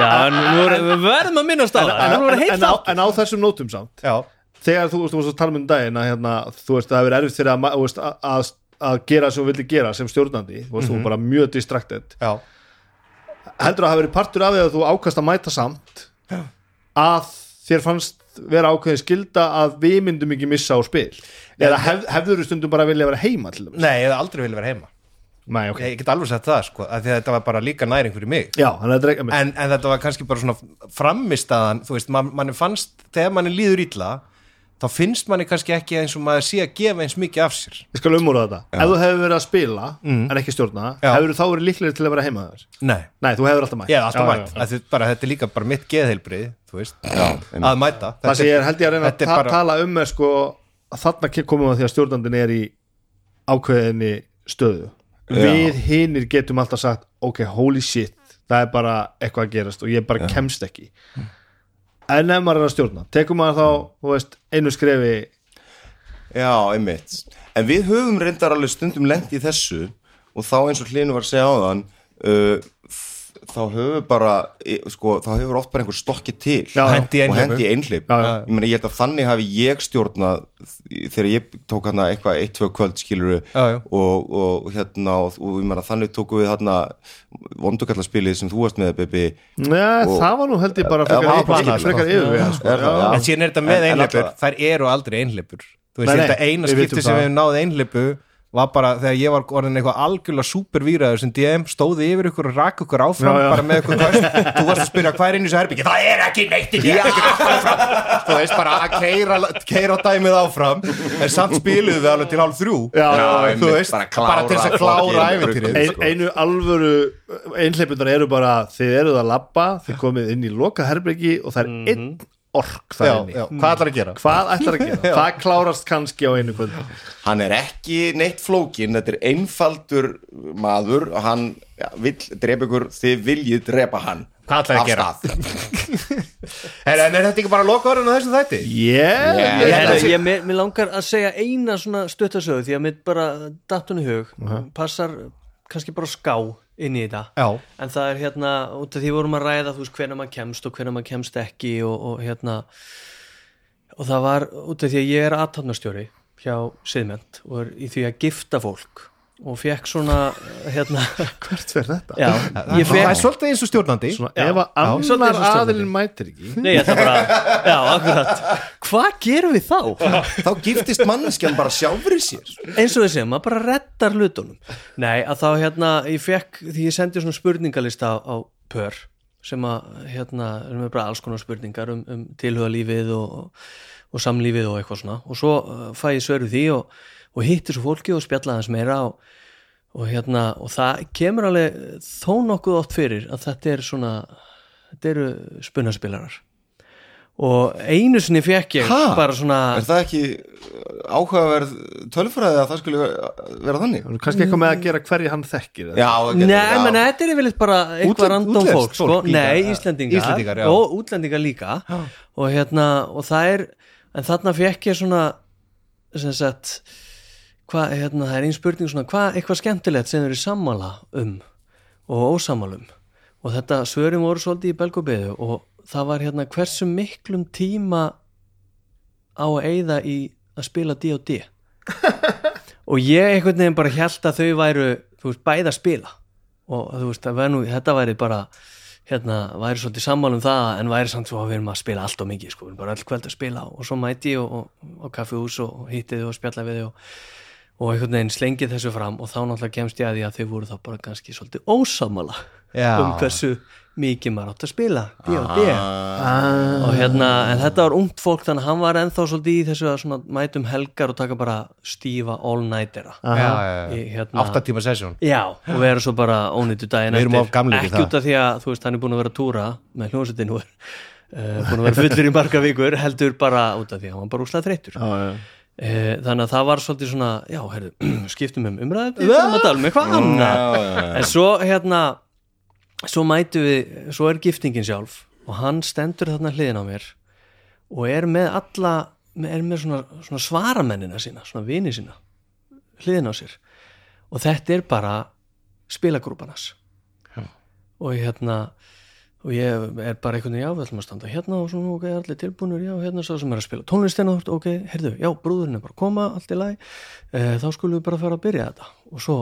Já, en nú við verðum að minnast á það. En, nú en, heitt en, á, þáttur. en á þessum nótum samt já, þegar þú, þú varst að tala um daginn að hérna, þú veist að það er erfitt fyrir að, veist, að, að, að gera sem þú vildi gera sem stjórnandi þú veist, þú bara mjög distracted. Já. heldur að það hafi verið partur af því að þú ákast að mæta samt að þér fannst vera ákveðin skilda að við myndum ekki missa á spil? Eða hef, hefður þú stundum bara vilja vera heima til dæmis? Nei, ég hef aldrei vilja vera heima. Nei, ok. Ég get alveg sett það, sko, að þetta var bara líka næring fyrir mig. Já, að er en, en þetta var kannski bara svona framistaðan, þú veist, man, manni fannst þegar manni líður illa þá finnst manni kannski ekki eins og maður sé að gefa eins mikið af sér. Ég skal umúra þetta. Ef þú hefur verið að spila en ekki stjórna Já. hefur þá verið líklegir til að vera heima þér Nei, Nei, þú hefur alltaf mætt. Ég hef alltaf Já, mætt. já, já. að þið, bara, þetta er líka bara mitt geðheilbrið þú veist, að mæta. Það sem ég er held ég að reyna að ta bara- tala um er sko að þarna komum við að því að stjórnandinn er í ákveðinni stöðu. Við hinir getum alltaf sagt ok, holy shit, það er bara eitthvað að gerast og ég bara kemst ekki en ef maður er að stjórna tekum maður þá, veist, einu skrefi? Já, einmitt. En við höfum reyndar alveg stundum lent í þessu og þá eins og hlinu var að segja á þann uh, þá höfum bara sko, þá hefur oft bara einhver stokki til. Já. Hendi og hendi já. ég meina ég held að þannig hafi ég stjórnað þegar ég tók hérna eitthvað eitt, tvö kvöld skiluru Já, já. og, og hérna og, og ég meina þannig tóku við hérna vondukallarspilið sem þú varst með Bibi. Nei, Og- það var nú held ég bara frekar, sko. yfir sko. En síðan er þetta með einhleipur þær eru aldrei einhleipur þú veist, þetta eina skipti sem hefum náð einhleipu var bara þegar ég var orðin eitthvað algjörlega supervíraður sem DM stóði yfir ykkur og rak ykkur áfram Já, já. bara með ykkur kvöst þú varst að spyrja hvað er inn í þessu herbyggi það er ekki neitt í herbyggi þú veist bara að keira, keira dæmið áfram en samt spiluðu við alveg til hálf þrjú. Já, já, þú veist, bara bara, klára til þess að klára æfintýrið. Ein, einu alvöru einhleipunar eru bara þið eruð að labba, þið komið inn í loka herbergi og það er einn ork það já, hvað ætlar að gera? hvað ætlar að gera? það klárast kannski á einu kvöld hann er ekki neitt flókin þetta er einfaldur maður og hann ja, vill drepa ykkur þið viljið drepa hann Hvað ætlarðu að Af gera? stað. Er, en er þetta ekki bara lokaðurinn á þessum þætti? yeah, Yeah. Ég, Ég held ég, mér, mér langar að segja eina svona stuttasögu því að mér bara datt hún í hug passar kannski bara ská inn í þetta Já. en það er hérna, út af því vorum að ræða þú veist hvenær maður kemst og hvenær maður kemst ekki og, og hérna og það var út af því að ég er aðtapnastjóri hjá Siðment og er í því að gifta fólk og fekk svona hérna, hvert verð þetta? já, ég Það er fekk svolítið eins og stjórnandi. Svona, Já. ef annar aðilinn mætir ekki. Nei, ég ætla bara, já, akkurat. Hvað gerum við þá? þá giftist manneskjan bara sjálfur í sér. Eins og þessi, maður bara reddar hlutunum. Nei, að þá hérna, ég fekk því ég sendi svona spurningalista á, á pör sem að, hérna, erum við bara alls konar spurningar um, um tilhugalífið og, og samlífið og eitthvað svona. Og svo uh, fæ ég svöru því og, og hitti svo fólki og spjalla aðeins meira og, og hérna, og það kemur alveg þó nokkuð oft fyrir að þetta er svona þetta eru spunaspilarar og einu sinni fekk ég Ha? bara svona er það ekki áhugaverð tölfræði að það skulle vera þannig kannski eitthvað með að gera hverju hann þekkir eða? já, Nei, menn þetta er yfirleitt bara eitthvað random fólk, sko. Nei. Íslendingar, Íslendingar, og útlendingar líka og hérna, og það er en þarna fekk ég svona sem sagt hvað, hérna, það er einn spurning svona, hvað, eitthvað skemmtilegt sem þeir eru sammála um og ósamálum og þetta svörum voru svolítið í belgobeðu og það var hérna hversu miklum tíma á að eyða í að spila D&D og ég einhvern veginn bara held að þau væru þú veist, bæði að spila. Og þú veist, nú, þetta væri bara hérna, væri svolítið sammála um það en væri samt svo að við erum að spila allt og mikið sko, við erum bara öll kvöld að spila og svo mæti og, og, og kaffihús og hittið og spjalla við þau og, og einhvern veginn slengið þessu fram og þá náttúrulega kemst ég að því að þau voru þá bara kannski svolítið ósammála Já. um hversu mikið maður átt að spila D&D og hérna, en þetta var ungt fólk þannig að hann var ennþá svolítið í þessu að svona mætum helgar og taka bara stífa all-nightera hérna, Átta tíma sesjón Já, og vera svo bara ónýttu daginn eftir. ekki það. út af því að, þú veist, hann er búin að vera að túra með hljómsveitinu og uh, búin að vera fullur í marga vikur, heldur bara út af því að hann var bara úslega þreyttur. Já, já. uh, þannig að það var svolítið svona já, herðu, skiptum um umræðu við tala um eitthvað annað. en svo hérna svo mætu við, svo er giftingin sjálf og hann stendur þarna hliðin á mér og er með alla er með svona, svona svaramennina sína svona vini sína hliðin á sér. Og þetta er bara spilagrúpanas og hérna og ég er bara einhvern veginn já, við ætlum að standa hérna og svona, ok, allir tilbúinur já, hérna sá sem er að spila tónlistina ok, heyrðu, já, brúðurinn er bara að koma allt í lagi, e, þá skulum við bara fara að byrja þetta. Og svo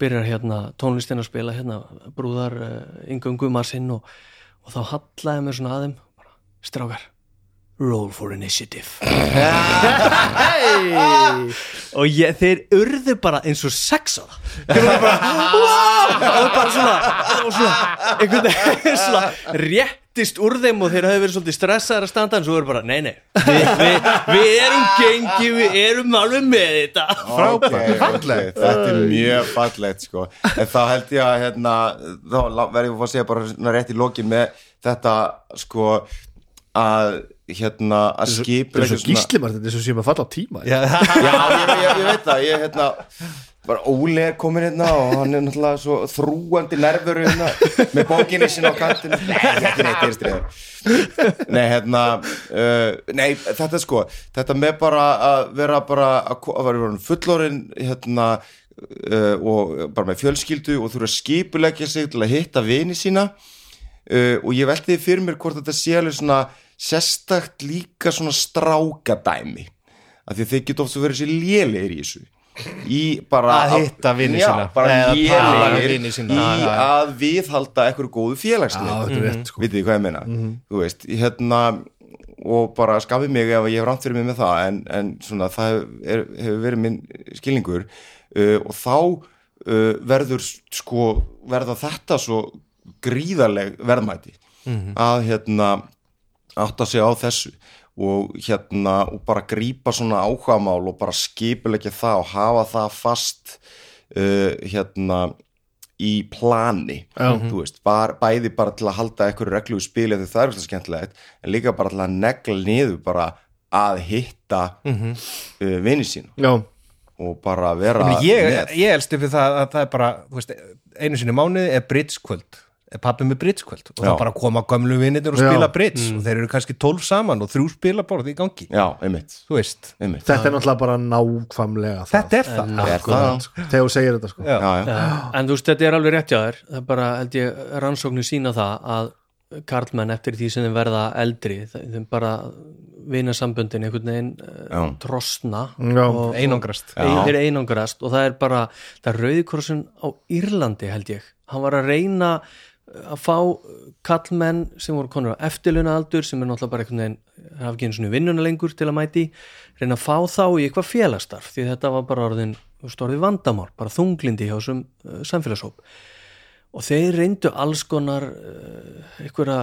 byrjar hérna tónlistin að spila hérna brúðar uh, yngöngu marsinn og, og þá hallaði mér svona aðeim bara, strákar roll for initiative. Hey! og ég, þeir urðu bara eins og sex á það þeir voru bara wow! og bara svona, og svona einhvern veginn svona réttist úr þeim og þeir hafi verið svolítið stressaðar að standa en svo voru bara, nei nei við, við, við erum gengi, við erum alveg með þetta. Frábært, fallegt. Þetta er mjög fallegt sko. En þá held ég að hérna þá verður ég að fá að segja bara rétt í lokin með þetta sko að hérna að skipa Það er svo gíslimar þetta er svo sem að falla á tíma Já, Já, ég, ég, ég veit það ég, hérna, bara Óli er komin hérna og hann er náttúrulega svo þrúandi nervur hérna, með bókinni sinna á kantinu. Nei, þetta er neitt einstrið nei, hérna uh, nei, þetta er sko, þetta með bara að vera bara að, að vera fullorinn hérna uh, og bara með fjölskyldu og þurfa að skipulegja sig til að hitta vini sína uh, og ég veldi fyrir mér hvort þetta sé alveg svona sérstakt líka svona strákadæmi. Af því að þeir geta oft svo verið sér lélegir í þessu. Í bara Að hitta vini Já, sína. bara lélegir í að viðhalda eitthvað góðu rétt sko. Vitið þið hvað ég meina? Þú veist, hérna og bara skafið mig ef ég hef rámt fyrir mig með það en, en svona það er, hefur verið minn skilningur. Uh, og þá uh, verður sko verða þetta svo gríðarleg verðmæti að hérna átta sig á þessu og hérna og bara grípa svona áhugamál og bara skipulegja það og hafa það fast uh, hérna í plani. Þú veist, bar, bæði bara til að halda eitthvað reglu í spili þegar það er eitthvað skemmtilegt en líka bara til að negla niður bara að hitta mm uh, vini sín Já, og bara vera Ég, ég, með. ég elst upp við það að það er bara veist, einu sinni mánuði er bridgekvöld. er pappi með bridgekvöld og Já. það bara koma gömlu vinnitur og spila bridge og þeir eru kannski tólf saman og þrjú spilaborð í gangi. Já, einmitt, þú veist, einmitt. þetta er náttúrulega bara nákvæmlega það. Þetta er það. Er það. Þegar þú segir þetta sko. Já. já, já, En þú veist, þetta er alveg rétt hjá þér. Það er bara, held ég, rannsóknir sína það að karlmenn eftir því sem þeim verða eldri, þeim bara vinasamböndin einhvern veginn uh, trosna Já. og, einangrast. og einangrast. Og það er bara það er rauðikorsin á Írlandi held ég, hann var að reyna að fá kallmenn sem voru konur á eftirluna aldur sem er náttúrulega bara einhvern veginn hafa ekki einu svona vinnuna lengur til að mæti reyna að fá þá í eitthvað félastarf því þetta var bara orðin, orðið vandamál bara þunglindi hjá þessum uh, samfélagshóp og þeir reyndu alls konar uh, einhverja,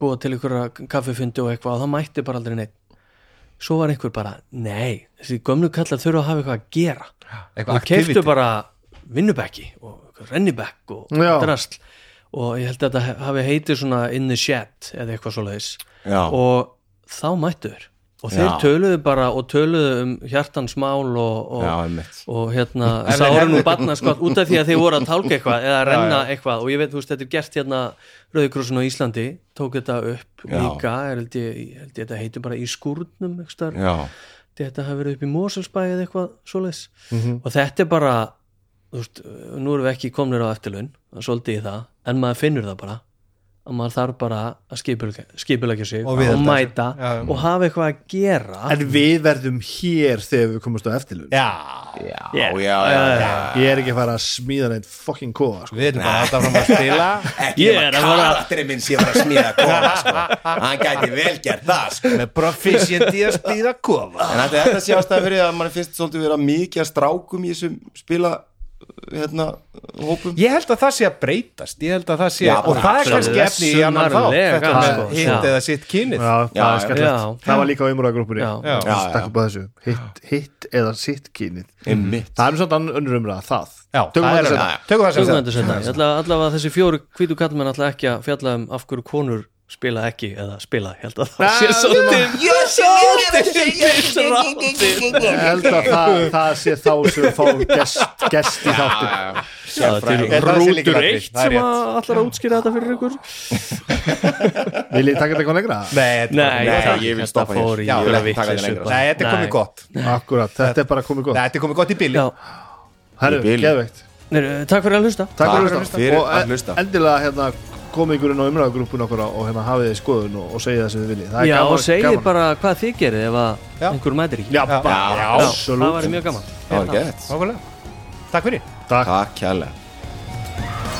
búa til einhverja kaffifundi og eitthvað og það mætti bara aldrei neitt svo var einhver bara, nei þessi gömlu kallar þurfa að hafa eitthvað að gera Eitthvað og activity. bara vinnubekki og rennibekk og Já. Og ég held að þetta hafi heitið svona in the shed eða eitthvað svoleiðis. Já. og þá mættu þeir. Og þeir Já. töluðu bara og töluðu um hjartans mál og, og, Já, og hérna sárun og batna sko, út af því að þeir voru að tálka eitthvað eða renna eitthvað. Og ég veit, þú veist, þetta er gert hérna Rauðikrossin á Íslandi tók þetta upp Já. líka, er, held ég, held ég þetta heitir bara í skúrnum já, þetta hafi verið upp í Moselsbæ eða eitthvað svoleiðis. Mhm. og þetta er bara þú veist, nú erum við ekki komnir á eftirlaun svolítið í það, en maður finnur það bara að maður þarf bara að skipulegja sig Og og, mæta. Já, já. og hafa eitthvað að gera En við verðum hér þegar við komumst á eftirlun já, já, Yeah. já, já, já. Ég er ekki að fara að smíða neitt fucking kofa sko. við erum bara alltaf fram að spila ekki Ég er að fara- karakterinn minn sé að fara að smíða kofa sko. hann gæti vel gert það sko. með proficiency að spila kofa en þetta, þetta sé ástæða fyrir að mann finnst svolítið vera mikið að strákum í þessum spila hérna, hópum. Ég held að það sé að breytast ég held að það sé, Já, og það er kannski efni í annan þá þetta með hitt eða sitt kynið. Já, það Já, Já. Það var líka á umræðagrúpunni Hitt, hitt eða sitt kynið. Einmitt. Það er nú samt önnur umræða, það. Tökum það það sem þetta allavega þessi fjóru hvítu kallmenn ætla ekki að fjalla um af hverju konur spila ekki eða spila, ég held að það sé svolítið Ég held að það, það sé þá sem við fáum gest, í þáttum. það Er það rútur eitt það er sem allar að útskýra þetta fyrir ykkur. Vil ég taka þetta eitthvað lengra? Nei, er það- ég vil þetta stoppa hér. Nei, þetta er komið gott. Akkurat, þetta er bara komið gott. Nei, þetta er komið gott í bíli Í bili. geðveikt. Takk fyrir að hlusta. Takk Takk fyrir að fyrir hlusta. að Og hlusta. endilega hérna komið ykkur inn á umræðagrúpun okkur og hérna hafið þið skoðun og, og segja það sem þið viljið. Það er Já, gaman- og segið gaman. bara hvað þið gerir ef að Já. einhver mætir ekki. Já, Já, Já, absolutt. Það væri mjög gaman. Það var gett. Takk fyrir. Takk. Takk